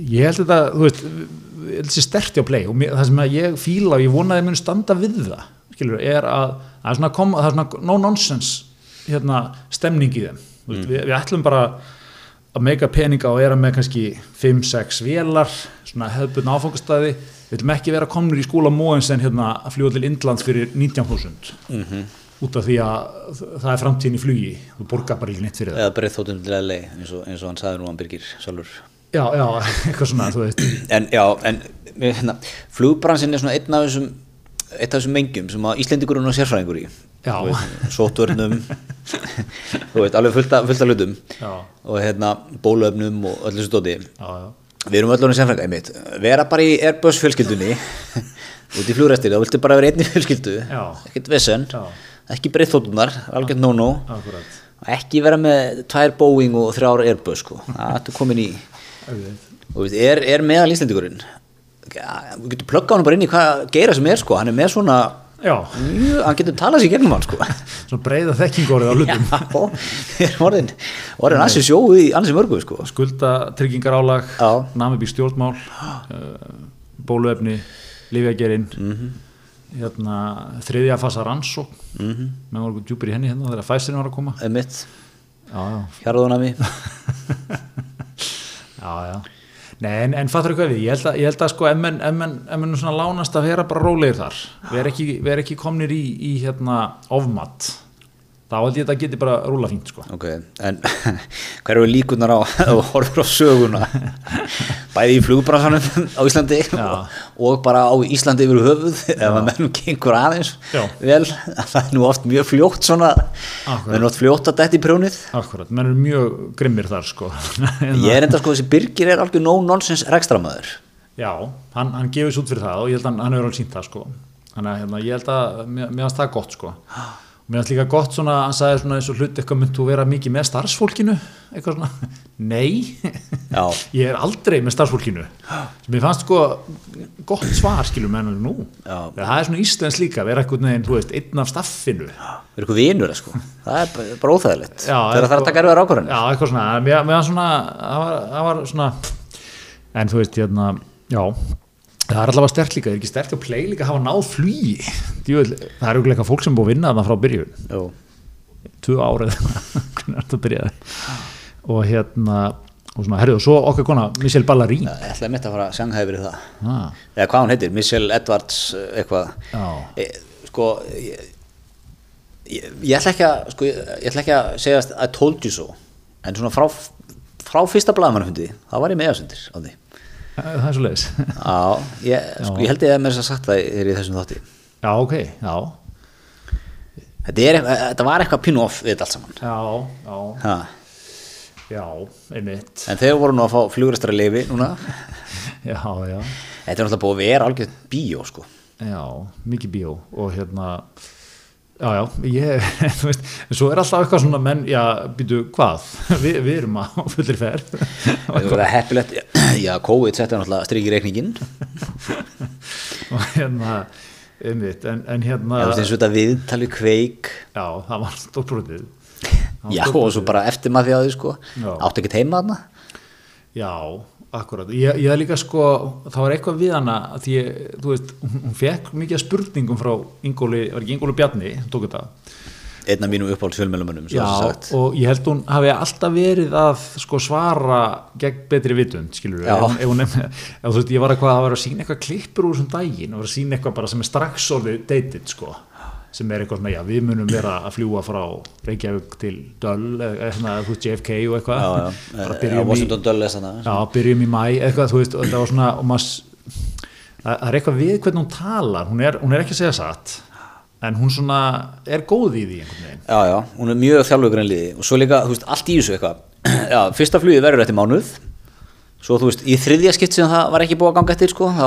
ég held þetta, þú veist ég held þessi sterti á play og mér, það sem ég fíla og ég vona að ég mun standa við það skilur, er að það er svona, kom, það er svona no nonsense hérna, stemning í þeim. Mm. veist, við, við ætlum bara að meika peninga og era með kannski 5-6 vélar, svona hefðbunna áfangastæði við ætlum ekki vera komnir í skóla móins en hérna að fljúa til Indlands fyrir 19.000 Mhm. út af því að það er framtíðin í flugi. Þú borgar bara ekki neitt fyrir það. Eða breið þóttum til LA eins og, eins og hann sagði nú hann Birgir sjálfur. Já, já, [LAUGHS] eitthvað svona, en já, en hérna, flugbransin er svona einn af þessum eitt af þessum mengjum sem að Íslendingur er nú sérfræðingur í sótvörnum þú alveg fullt af, hlutum. Og hérna bólöfnum og öllu þessu dóti. Við erum öll orðin sérfræðingar einmitt. Vera bara í Airbus fjölskyldunni [LAUGHS] út í flugrestir, þá viltu bara vera einn í fjölskyldu. Ekkert vesen. Ekki breytt þóttunar, algjörn no-no. ekki vera með tvær Boeing og þrjár Airbus sko. það ertu komin í og við, er, er meðal Íslendingurinn? Ja, við getum plugga hann bara inn í hvað geira sem er sko, hann er með svona hann getur talað sér gegnum hann sko svona breyða þekkingorið á hlutum Já, orðin orðin ansi sjóðu í ansi mörgu sko skulda, tryggingarálag Já. namibí stjórnmál uh, [GASPS] bóluefni, lífjagerinn Mhm. hérna, þriðja fasa rannsók mm. -hmm. með voru djúpir í henni hérna þegar fæsirinn var að koma Einmitt, já, já, hjarðunami [LAUGHS] já, já. Nei, en, en fattur eitthvað við, ég held að, ég held að sko, menn, ef menn svona lánast að vera bara rólegir þar, vera ekki, ekki komnir í, í hérna ofmat, þá held ég að þetta geti bara rúla fínt, sko. ok, en [LAUGHS] hver eru líkunar á [LAUGHS] og horfur á söguna [LAUGHS] bæði í flugbransanum á Íslandi Já. og bara á Íslandi yfir höfuð ef að mennum gengur aðeins Já. vel, það er nú oft mjög fljótt svona, Akkurat. menn oft fljótt að detti í prjónið Akkurat, menn eru mjög grimmir þar, sko. Ég er enda sko þessi Birgir er algjör no-nonsense rekstramæður Já, hann, hann gefur svo út fyrir það og ég held að hann, hann hefur alveg sínt það sko þannig að hérna, ég held að mér mér [GASPS] og mér finnst líka gott svona hann sagði svona eins og hlut eitthvað mynd þú vera mikið með starfsfólkinu? Eitthvað svona, [LAUGHS] nei. Já. [LAUGHS] ég er aldrei með starfsfólkinu. [GASPS] Sem ég fannst sko gott svar skilur með hennar nú. Það er svona íslensk líka, vera eitthvað neginn, þú veist, einn af staffinu. Er eitthvað vinur sko. það er bara- bara óþægilegt. Já, þegar það er að taka erfiðar ákvarðanir. Já, eitthvað svona, mér, var svona það var, það var svona en þú veist, hérna, já það er allavega stert líka, það er ekki stert að play líka að hafa náð Djúvel, það er auðvitað fólk sem er búið að vinna þarna frá byrjun. Jú. tvö árið, [LAUGHS] hvernig er þetta að byrja og hérna og svona, herrið, og svo okkar kona, Michelle Ballarín ég ætlaði mitt að fara að sjanga hefur það. Ah, eða hvað hún heitir, Michelle Edwards eh, eitthvað. Já, e, sko ég, ég, ég ætla ekki að sko, ég, ég ætla ekki að segja að I told you so. En svona frá, frá fyrsta blaðmannafundi þá var ég meðasundir á því það er svo leiðis Já, ég, sko, ég held ég að mér að sagt það er í þessum þátti. Já, ok, já. Þetta, er, þetta var eitthvað pínu off við þetta allt saman. Já, já, ha. já, einmitt. En þegar voru nú að fá fluguristara leifi núna. [LAUGHS] Já, já, þetta er náttúrulega búið að vera algjörð bíó sko. Já, mikið bíó og hérna já, já, ég, [LAUGHS] þú veist en svo er alltaf eitthvað svona menn, já, býtu, hvað? [LAUGHS] Vi, við erum á fullir ferð. Það er heppilegt, já, COVID setja náttúrulega strikið reikningin [LAUGHS] og hérna einmitt, en, en hérna Já, þú veist eins og þetta viðtali kveik. Já, það var stórbrotið. Já, og svo bara eftir maður því að því sko. Já. Áttu ekki heima þarna? Já, akkurat. Ég, ég er líka sko, það var eitthvað við hana að því, ég, þú veist, hún, fekk mikið spurningum frá Ingóli, var ekki Ingóli Bjarni, hann tók þetta. Einn af mínum uppáhalds fjölmjölumönnum Já, og ég held hún hafi alltaf verið að sko svara gegn betri vitund, skilur Já. ef, hún- ef hún, ef, þú veist, ég var að vera að sína eitthvað klippur úr þessum daginn og vera að sína eitthvað bara sem er strax orðið dated, sko sem er eitthvað svona, já, við munum vera að fljúa frá Reykjavík til Döll eða svona, þú veist, JFK og eitthvað. Já, já, bara já, í Washington Dulles þarna Já, byrjum í mæ, eitthvað, þú veist, og það var svona, og maður, það er eitthvað við hvernig hún talar, hún er, hún er ekki að segja satt, en hún svona er góð í því einhvern veginn. Já, já, hún er mjög þjálfugur en liði og svo líka, þú veist, allt í þessu eitthvað. Já, fyrsta flugið verður eftir mánuð. Svo þú veist, í þriðja skipt sem það var ekki búið að ganga eftir sko þá,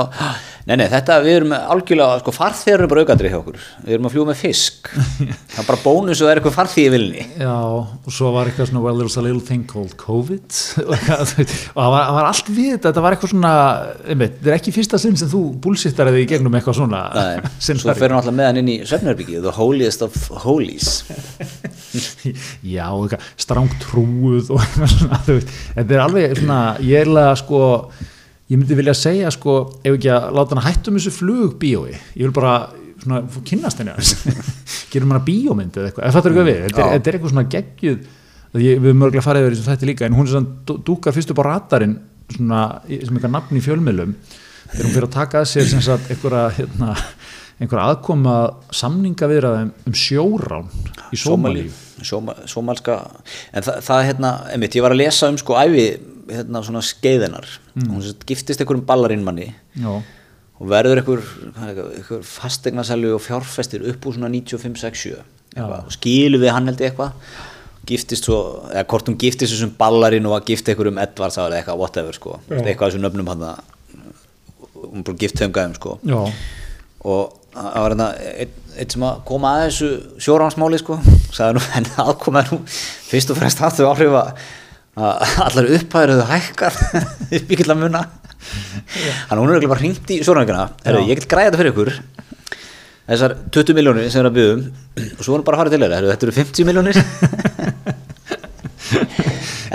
Nei, nei, þetta, við erum algjörlega, sko, farþegar eru bara aukadrið hjá okkur. Við erum að fljúga með fisk. [LAUGHS] Það er bara bónus og það er eitthvað farþið í vilni Já, og svo var eitthvað svona, well, there's a little thing called COVID, [LAUGHS] og það var, var allt við þetta, þetta var eitthvað svona, einmitt, þetta er ekki fyrsta sinn sem þú búlsittar eða í gegnum eitthvað svona, Nei, [LAUGHS] sinn svo fer hann alltaf með hann inn í svefnherbyggið The holiest of holies. Já, strangt trúuð og svona, þetta er alveg svona, ég er alveg sko, ég myndi vilja segja sko, ef ekki að láta hann hættum þessu flug bíói, ég vil bara svona, fá kynnast henni [LAUGHS] gerum hann að bíómynd eða eitthvað, þetta er eitthvað við, þetta er, þetta er eitthvað svona geggjuð, ég, við erum mörgulega farið yfir þessu þætti líka, en hún er svona dúkar fyrst upp á radarinn, svona, sem eitthvað nafn í fjölmiðlum, þegar hún fyrir að taka að sér sagt einhverja, hérna, einhverja aðkoma samninga viðraðum um sjórán í Sómalíu. Sóma, Sómalska En það, það hérna, einmitt, ég var að lesa um sko æfi, hérna svona skeiðinar Mm. Hún sagt giftist einhverjum ballarinnmanni og verður einhver, er einhver fastegnaselju og fjárfestir upp úr svona 95-67 eitthvað, og skilu við hann held ég eitthvað. Giftist svo, eða hvort hún giftist þessum ballarinn og var gift einhverjum Edvards eða eitthvað, whatever sko, Já. eitthvað þessum nöfnum hann hún bara gift þeim gæðum sko. Já, og það var hérna einn sem að koma að þessu sjóránsmáli sko, sagði nú [LAUGHS] henni aðkoma nú fyrst og fremst hafðu áhrif að að allar upphæður hefðu hækkar [LAUGHS] upp í killa muna. Að hún er ekki bara hringt í sjórángina Já. ég get græða þetta fyrir ykkur. Þessar 20 miljónir sem er að byggðum og svo er hún bara að fara til þeirra, þetta eru 50 miljónir [LAUGHS]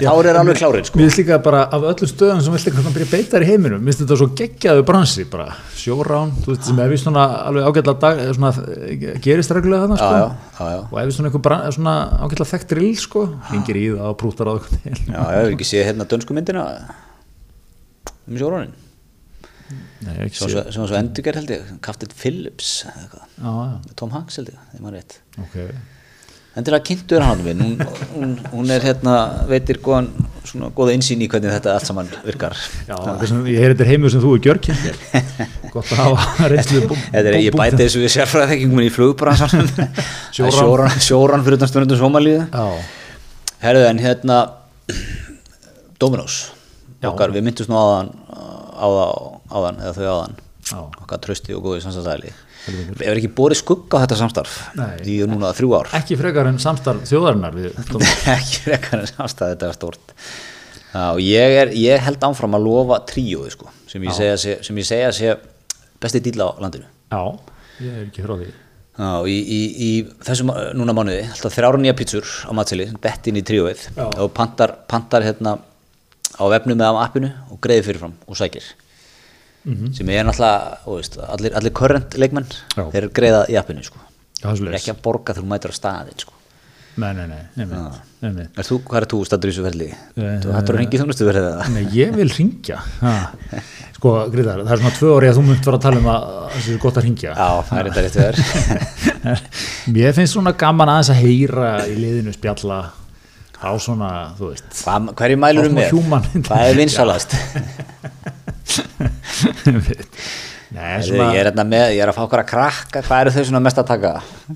en þá er þeir alveg klárið sko. Mér finnst líka bara af öllum stöðum sem vill eitthvað byrja að beita þér í heiminum, mér finnst þetta svo geggjaðu bransi bara, sjórán, þú veist, sem er við svona alveg ágætla dag, svona eh, gerist reglulega þarna, sko. Já, já, já. og ef við svona, bran, svona ágætla þekkt rill, sko, hringir í það og prútar á það Já, ég hef ekki séð hérna dönsku myndina um ekki sem var svo, endurgerð held ég Captain Phillips Tom Hanks held ég, þegar maður rétt. Ok endilega kynntur hann minn hún, hún, hún er hérna, veitir góðan svona góða insýn í hvernig þetta allt saman virkar. Já, svona, ég heyri þetta heimur sem þú er gjörkinn [LAUGHS] gott að hafa reynslu ég bæti þessu við sérfræðþekkingun í flugbransanum [LAUGHS] Sjóran. sjóran, fyrir utan stundum Somalíu Já, Herðu en hérna Dominos Já. okkar, við myndust nú áðan á það áðan, eða þau áðan okkar trösti og góði samstæðali Hefur ekki borið skugga á þetta samstarf? Nei. í núna þrjú ár? Ekki frekar en samstarf þjóðarinnar við [LAUGHS] ekki frekar en samstæð þetta er stórt. Já, ég, er, ég held áfram að lofa tríóði sko, sem ég segja sé, sem ég segja sé besti dýla á landinu. Já, ég er ekki því. Já, í, í, í þessum uh, núna mánuði alltaf þrjára nýja pítsur á matseli dett inn í tríóið Já. og pantar, pantar hérna á vefnum eða á appinu og greiði fyrirfram og sækir sem er náttúrulega veist, allir, allir current leikmenn Já. þeir greiða í appinu sko. Eru ekki að borga þegar þú mætur á staðin sko. Nei, nei, nei, einmitt, einmitt. er þú, hvað er þú stættur í þessu ferli? Eh, þú hættur að ringi þjónustu verið það? Nei, ég vil ringja. Sko, Gríðar, það er svona tvö orði að þú munt vera að tala um að það sé gott að ringja Já, það er þetta rétt verið [LAUGHS] Mér finnst svona gaman aðeins að heyra í liðinu spjalla á svona, þú veist Hvað, hverju mælur um human- Hvað er vinsalast? [LAUGHS] [LAUGHS] Nei, svona Ég er hérna með, ég er að fá okkur að krakka. Hvað eru þau svona mest að taka?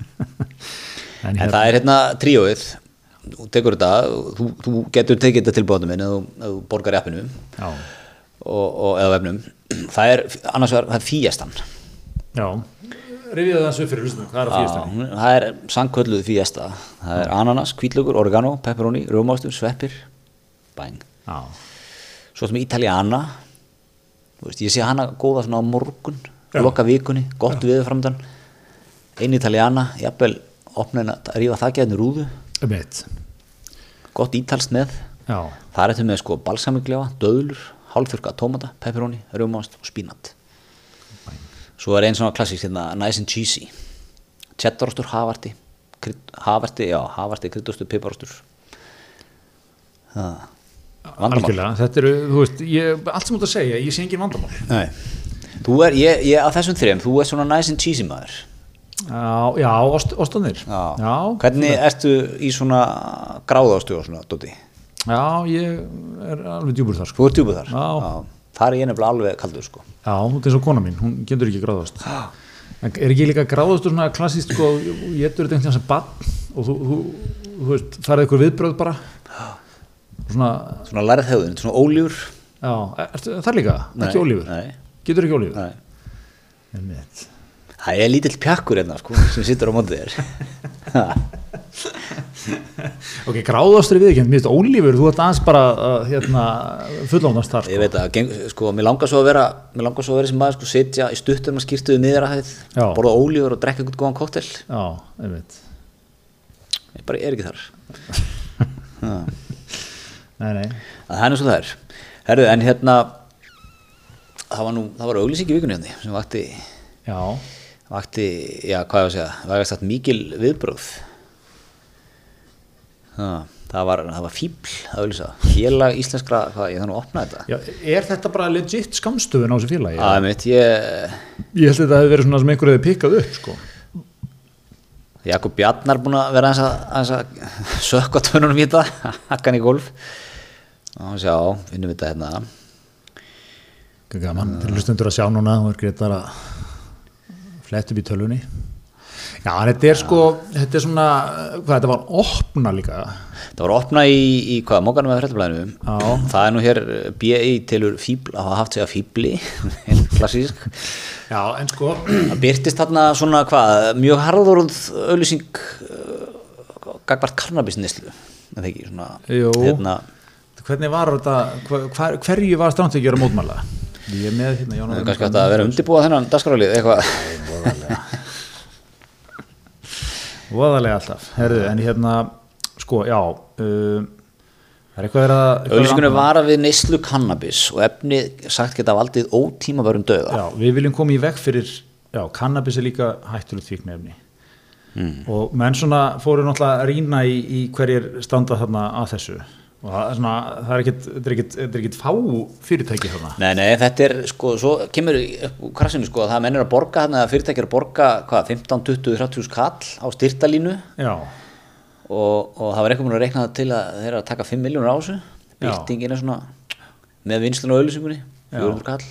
en, En hérna, það er hérna tríóið. Þú tekur þetta, þú, þú getur tekið þetta tilbúðum minn eða þú, ef þú borgar í appinu. Já, og, og, eða vefnum. Það er annars vegar, það er fíestan Já, rifið það þessu fyrir hlustum, hvað er á hún- það er sannkölluð fiesta. Það er ananas, kvítlaugur, oregano, pepperoni rjómástur, sveppir bæng Já, svo sem Italiana Þú veist, ég sé hana góða svona á morgun Já. loka vikunni, gott viður framdann ein Italiana, jafnvel opna henni að rífa þakkjaðinu rúðu. Um eitt. gott ítalst með. Já, það er þetta með sko balsamiklefa, döðlur hálfþurka tómata, pepperoni, rjómást og spínat. Svo er einn svona klassík hérna, nice and cheesy. Cheddarostur, hafarti krydd- hafarti, já, hafarti, kryddostur, piparostur. Það vandamál þetta eru, þú veist, ég, allt sem þú ert að segja, ég sé engin vandamál. Nei. Þú er, ég, ég að þessum þrejum, þú er svona nice and cheesy maður Já, já, ost, ostunir. Já, Hvernig ertu í svona gráðastu og svona, Dóti? já, ég er alveg djúbur þar, sko. Þú ert djúbuð þar? Já. Það er ég nefnilega alveg kaldur, sko. Já, hún er og kona mín, hún getur ekki gráðast. Er ekki líka gráðast svona klassíst, sko, ég getur þetta einhvern veginn sem bann og þú, þú, þú veist, farið ykkur viðbröð bara. Og svona, Svona lærið höfðun, svona ólífur? já, ertu, það er líka, ekki ólífur. Nei, Getur ekki ólífur. nei. Það er lítill pjakkur hérna, sko, sem sittur á mótið þér. [LAUGHS] Ok, gráðastur við ekki, mér finnst ólífur, þú ert aðeins bara, uh, hérna, fullónast þar, Ég sko. veit að, sko, mér langar svo að vera, mér langar svo að vera sem maður, sko, sitja í stuttum að skýrtuðu niðrahæð, Já. borða ólífur og drekka eitthvað góðan kóttel. Já, einmitt. Ég bara er ekki þar. [LAUGHS] Ha. Nei, nei. að það er nú svo það er Herðu, en hérna það var nú, það var auglýsing í vikunni hérna sem vakti, Já, vakti já, hvað ég að segja, var ekki sagt mikil viðbröð það, það var það var fíbl félag íslenskra, hvað, ég þannig að opna þetta Já, er þetta bara legit skamstöðun á þessu félagi? að mitt, ég Ég held að þetta hefði verið svona sem einhverju hefði pikkað upp, sko. Jakob Bjarnar búin að vera aðeins að, að sökka tönunum í þetta [LAUGHS] hakkan í golf og sjá, finnum við þetta hérna Hvað gaman, til hlustundur að sjá núna, þú er greitt að flett upp í tölvunni. Já, þetta er sko, þetta er svona, hvað, þetta var opna líka. Það var opna í, í hvað, mókanum með fréttablaðinu Já. Það er nú hér B.I. tilur fíbl, hafa haft sig að fíbli [LAUGHS] klassísk. Já, en sko, Það byrtist þarna svona hvað, mjög harðorð auðlýsing uh, gagvart kannabisnislu en það ekki, svona hérna, hvernig var þetta, hver, hver, hverju var stránt að mótmæla? Ég er með hérna, það Jón er kannski hægt að vera undirbúa þennan dagskrálið eitthvað. Voðalega alltaf, herðu, en hérna, sko, já, uh, það er eitthvað verið að... við neyslu kannabis og efni sagt geta valdið ótíma varum döða Já, við viljum koma í veg fyrir, já, kannabis er líka hættulegt fíknefni Mm. og menn svona fóru náttúrulega að rýna í, í hverjir standa þarna að þessu. Og það er svona, það er ekkit, þetta er ekkit, þetta er ekkit fá fyrirtæki þarna. Nei, nei, þetta er sko, svo kemur krassinu sko að það mennir að borga þarna að fyrirtækjar borga, hvað, 15, 20, 30 skall á styrtalínu? Já, og, og það var eitthvað múin að reikna það til að þeir eru að taka 5 miljónur á þessu. Já. byrtingin er svona með vinslun og auðlýsingunni Já. 400 kall,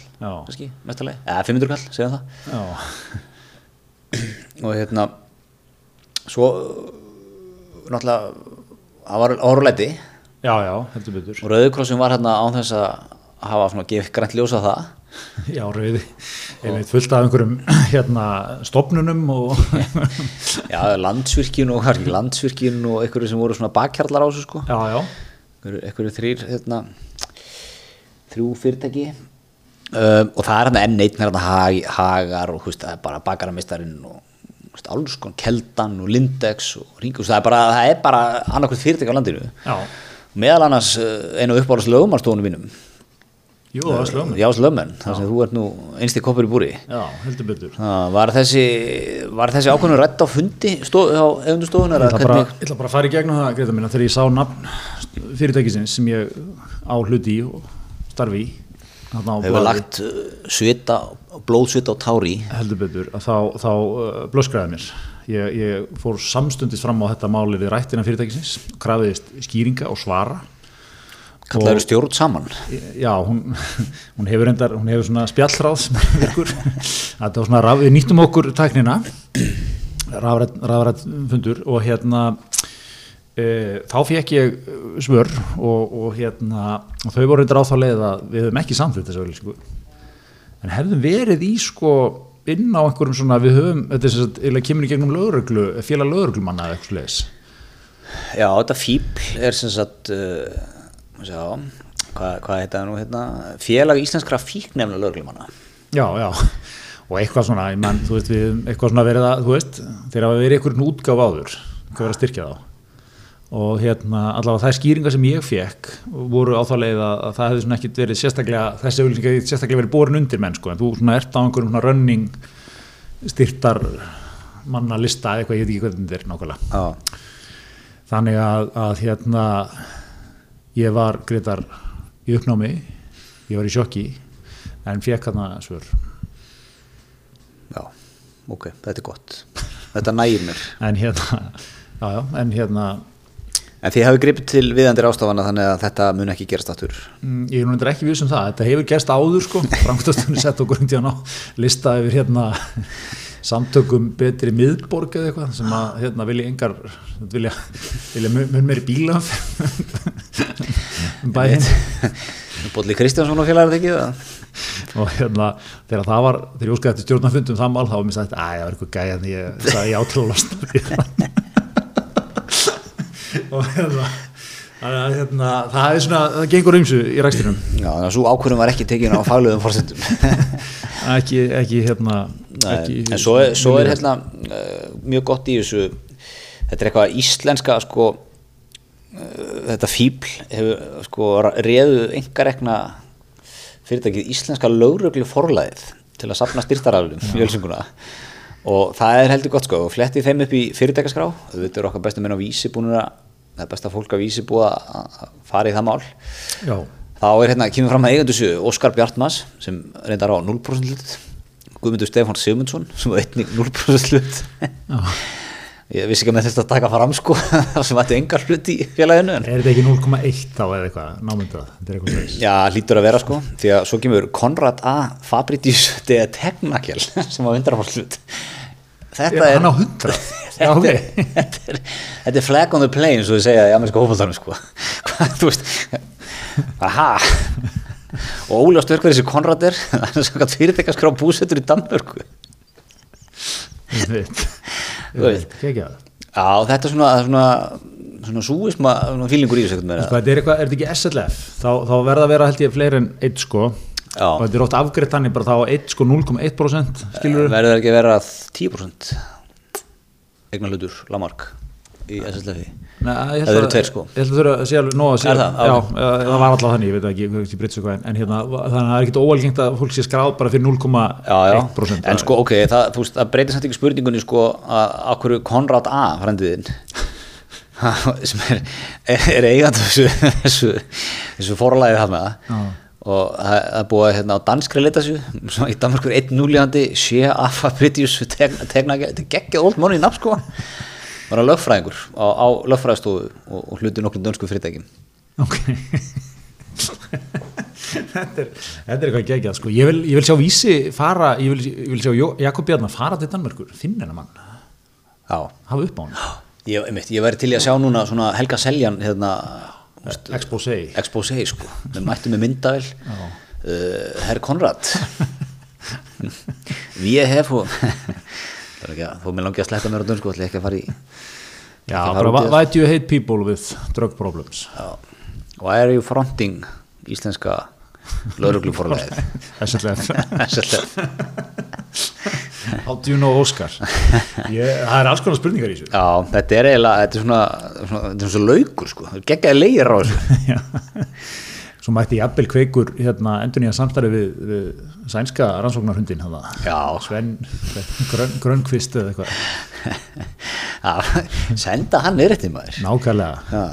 kannski, mestalegi eða 500 kall, segjum það. Og hérna svo náttúrulega það var betur. og Rauðikrossin var hérna án þess að hafa gefið grænt ljósa það Já, rauði, einmitt fullt af einhverjum [CLEARS THROAT] hérna stopnunum og [LAUGHS] já, landsvirkjun og landsvirkjun og einhverju sem voru svona bakhjarlar á þessu sko. Já, já, einhverju, einhverju þrýr hérna, þrjú fyrirtæki. Um, og það er hérna enn einn hérna hag, hagar og veist, það er bara bakaramistarinn og veist, alls konar keldan og lindex og ringus, það er bara, það er bara annarkvæmt fyrirtæki á landinu. Já, meðal annars uh, einu uppáhalds lögumarstónu mínum jú, var slögum. Jás Lömmen, þar sem þú ert nú einsti koppur í búri Já, heldur betur. Það var þessi, var þessi ákveðinu rætt á fundi stóð, á efundu stofunar Ég ætla, bara, ég bara að fara í gegnum það, Greta mína, þegar ég sá nafn fyrirtækisins sem ég á hluti í og starfi í, hefur blaði, lagt uh, svita, blóðsvita og tári í heldur betur, þá, þá uh, blöskraði mér. Ég, ég fór samstundist fram á þetta máli við rættina fyrirtækisins, krafiðist skýringa og svara. Kallaður stjórn saman Já, hún, hún hefur endar, hún hefur svona spjallráð sem virkur. Þetta var svona, raf, við nýttum okkur tæknina, rafrætt fundur og hérna e, þá fekk ég svör og, og hérna og þau voru reyndar á þá leið að við höfum ekki samþýtt þessu auðlýsingu en hefðum verið í sko inn á einhverjum svona, við höfum, þetta er sagt, eða kemur í gegnum lögreglu, félag lögreglumanna eða eitthvað leis. Já, þetta fíbl er sem sagt uh, sjá, hvað, hvað heita það nú hérna, félag íslenskra fíknefna lögreglumanna. Já, já, og eitthvað svona, ég menn, þú veist, við, eitthvað svona verið að, þú veist, þeir hafa verið einhverjum útgáf áður, hvað verið að styrkja þá. Og hérna, allavega þær skýringar sem ég fekk voru á þá leið að, að það hefði svona ekkit verið sérstaklega, þessi auðvitað hefði sérstaklega verið borin undir menn, sko, en þú svona ert á einhverjum svona running styrtar manna lista eða eitthvað, ég veit ekki hvernig þetta er nákvæmlega. Já, Þannig að, að hérna, ég var greitar í uppnámi, ég var í sjokki, en fekk hérna svör. já, ok, þetta er gott. Þetta nægir mér. [LAUGHS] En hérna, já, já, en hérna, En þið hafið gripið til viðandir ástafana þannig að þetta mun ekki gerast aftur. Mm, ég er endur ekki viss um það, þetta hefur gerst áður sko, [LAUGHS] framkvæmstunni sett okkur um tíðan á lista yfir hérna samtökum betri miðborg eða eitthvað sem að hérna vilja engar, vilja, vilja mun meiri bíla um bæinn. [LAUGHS] Bóli Kristjánsson og félagar það og hérna þegar það var þegar ég óskaði eftir stjórnarfundum það mál þá var mér sagt að það var eitthvað gæja en ég sagði við það. [LAUGHS] Og hérna, að, hérna það er svona, það gengur umsu í rækstinum Já, þannig að svo ákvörðum var ekki tekin á faglegum fórsendum [LAUGHS] ekki, ekki hérna ekki, En svo er, svo er hérna uh, mjög gott í þessu þetta er eitthvað íslenska sko uh, þetta fíbl hefur sko réðu engarekna fyrirtækið íslenska lögröglu forlæðið til að safna styrtaraflum í ölsinguna og það er heldur gott sko og fletti þeim upp í fyrirtækaskrá þetta er okkar besta menn á vísi búin að það er besta fólk á vísi búið að fara í það mál. Já, þá er hérna, kemur fram að eigendu þessu Óskar Bjartmas sem reyndar á 0% hlut Guðmundur Stefán Sigmundsson sem var einnig 0% hlut. Ég vissi ekki að með þetta að taka fram sko [LAUGHS] sem ætti engar hlut í félaginu er þetta ekki 0,1 þá eða eitthvað? Námyndað, já, hlýtur að vera sko því að svo kemur Konrad A. Fabritius de Tegnakjel [LAUGHS] sem var 100% hlut þetta er hann á 100 [LAUGHS] já, ok. þetta, er, þetta, er, þetta er flag on the plane svo þið segja í ameríska hófaldanum sko. Hvað, þú veist aha og óljóst er hver þessi Konrad er [LAUGHS] það er svona fyrirtækaskrá búsettur í Danmörku. Ég veit, Þú [LAUGHS] ég veit, ekki að já, þetta er svona svona, svona súisma fílingur í þessu veginn. Sko, þetta er, eitthvað, er þetta ekki SLF þá, þá verða að vera held ég fleiri en 1 sko. Já. og þetta er oft afgreitt þannig bara þá 1 sko 0,1% skilur verður það ekki að vera 10% eignar hlutur Lamarck í SSLF Það eru tveir, sko. Ég held að þurfa að sé alveg Er það? Það var alltaf þannig, ég veit ekki, ekki hvað en, hérna, þannig að það er ekkit óalgengt að fólk sé skráð bara fyrir já, já. 0,1% en sko ok, það, þú veist, það breytir samt ekki spurningunni sko að okkur Konrad A frendiðinn [LAUGHS] sem er, er, er eigandi þessu, þessu, þessu forlæðið það með Já. og það það búið hérna, á danskri svo í Danmarkur einn núlíðandi sé afa Britius tegna, tegna, þetta geggjað old money nafn sko var að lögfræðingur á, á lögfræðstofu og, og hluti nokkrum dönsku fyrirtækjum. Ok. [LAUGHS] Þetta, er, þetta er eitthvað geggjað sko. ég, vil, ég vil sjá Vísi fara ég vil, ég vil sjá Jakob Bjarnar fara til Danmörkur finn hennar mann, Já, hafa upp á hann [GASPS] ég, ég væri til í að sjá núna Helga Seljan hérna, Exposé expose. Sko, við mættum með myndavel uh, Herr Konrad. [LAUGHS] Við hef [LAUGHS] þú með langi að sletta mér á dönsku, ætla ekki að fara í Já, bara why- do you hate people with drug problems? Já. why are you fronting íslenska SLF [LAUGHS] [LAUGHS] How do you know Oscar? Ég, það er alls konar spurningar í þessu. Já, þetta er eiginlega þetta er svona, svona, er svona laukur sko, geggjaði leir á þessu. [LAUGHS] Svo mætti jafnvel kveikur hérna, endur nýja samstarfi við, við sænska rannsóknarhundin. Já. Sven grön, Grönkvist eða eitthvað [LAUGHS] Já, senda hann er eftir maður nákvæmlega já.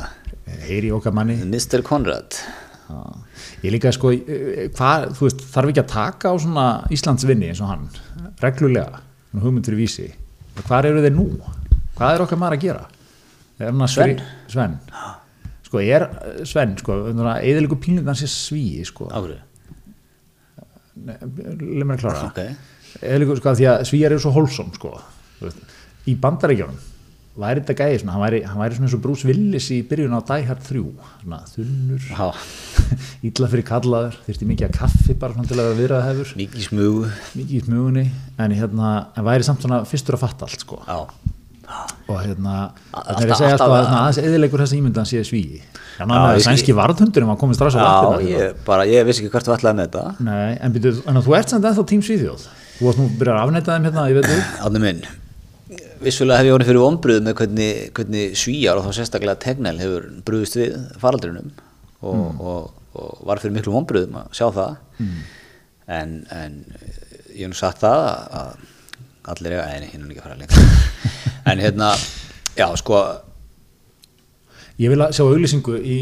heyri í okkar manni Mr. Konrad Já. ég líka sko eh, hvað, þú veist, þarf ekki að taka á svona Íslandsvinni eins og hann reglulega, svona hugmynd fyrir vísi hvað eru þeir nú? hvað er okkar maður að gera? Er að Sven? skri- Sko er eh, Sven sko, eðaligur pínlið hans er svíi sko, Áfrið leið mér að klára. Ok. eðaligur sko, því að svíjar eru svo hólsom sko, í bandaríkjónum væri þetta gæði svona, hann væri, hann væri svona eins og Bruce Willis í byrjun á Die Hard 3 svona þunnur [LAUGHS] illa fyrir kallaður, þurfti mikið að kaffi bara svona til að vera að hefur, mikið smugu. Mikið í smugunni en hérna, en væri samt svona fyrstur að fatta allt sko. Já, og hérna, þetta er að segja sko að að- hérna, aðeins eðilegur þessa ímyndan sé svíi. Já, ná, Já, ég- sænski varðhundurinn var komið strax á já lappirnar, ég, bara, ég vissi ekki hvert ætlaði með þetta Nei, en, byrju, en að þú ert samt ennþá tím Svíþjóð. Þú varst nú að byrja að afneita þeim hérna, ég veit þú Átni minn, vissulega hef ég orðið fyrir vonbröð með hvernig, hvernig svíjar og þá sérstaklega tegnel hefur brúðist við faraldrinum og, Mm. og, og var fyrir miklu vonbröðum að sjá það. En, en ég hef nú sagt það að, að allir eiga, eini, hinn er ekki að fara lengur [LAUGHS] en hérna, já sko Ég vil að sjá auglýsingu í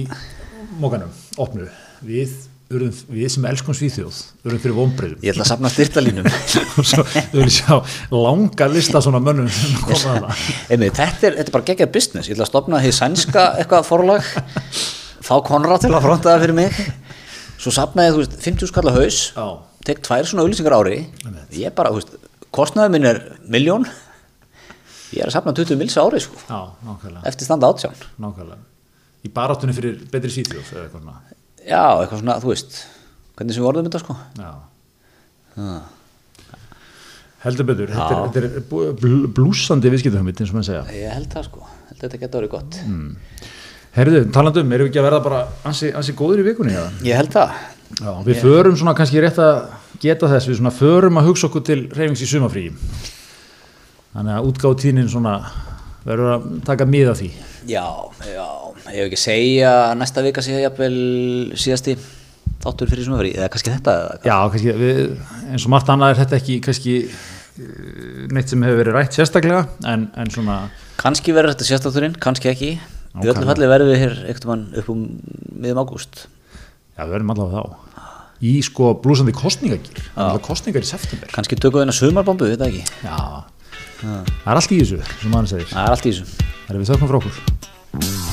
mókanum, opnu. Við, urðum, við sem elskum Svíþjóð urðum fyrir vonbreyðum ég ætla að safna styrtalínum og [LAUGHS] svo þau vil sjá langa lista svona mönnum sem koma að það Einmitt, þetta, er, þetta er bara geggjað business. Ég ætla að stopna því sænska eitthvað forlag fá Konrad til að fronta það fyrir mig. Svo safnaði þú veist 50 skalla haus. Já. tek tvær svona auglýsingar á ári. Ég bara, þú veist, kostnaður minn er miljón ég er að safna 20 mils ári sko, Já, eftir standa átján. Nákvæmlega. Í baráttunni fyrir betri svona? Já, eitthvað svona, þú veist hvernig sem við orðum þetta sko. Heldur betur, þetta er, er bl- blúsandi viðskiptahumit eins og maður segja. Ég held það sko, held að þetta getur orðið gott. Herðu, talandum, erum við ekki að verða bara ansi, ansi góður í vikunni ég held það. Já, við förum svona kannski rétt að geta þess, við svona förum að hugsa okkur til reyfings í sumafríi þannig að útgáð tíðnin svona verður að taka mið af því. Já, já, ég hef ekki segja næsta vika sé jafnvel síðasti þáttur fyrir sumafrí eða kannski þetta eða hvað? Já, kannski, við, eins og margt annað er þetta ekki kannski eh, neitt sem hefur verið rætt sérstaklega en, en svona, kannski verður þetta sérstátturinn, kannski ekki. Í öllu falli verður við hér ekkert mann upp um miðum ágúst. Já, við verðum allavega þá í sko blúsandi kostningagýr kostningar í september. Kannski tökum við hennar sumarbombu, við þetta ekki? Já, það er allt í þessu það er allt í þessu. Það er við þökkum frá okkur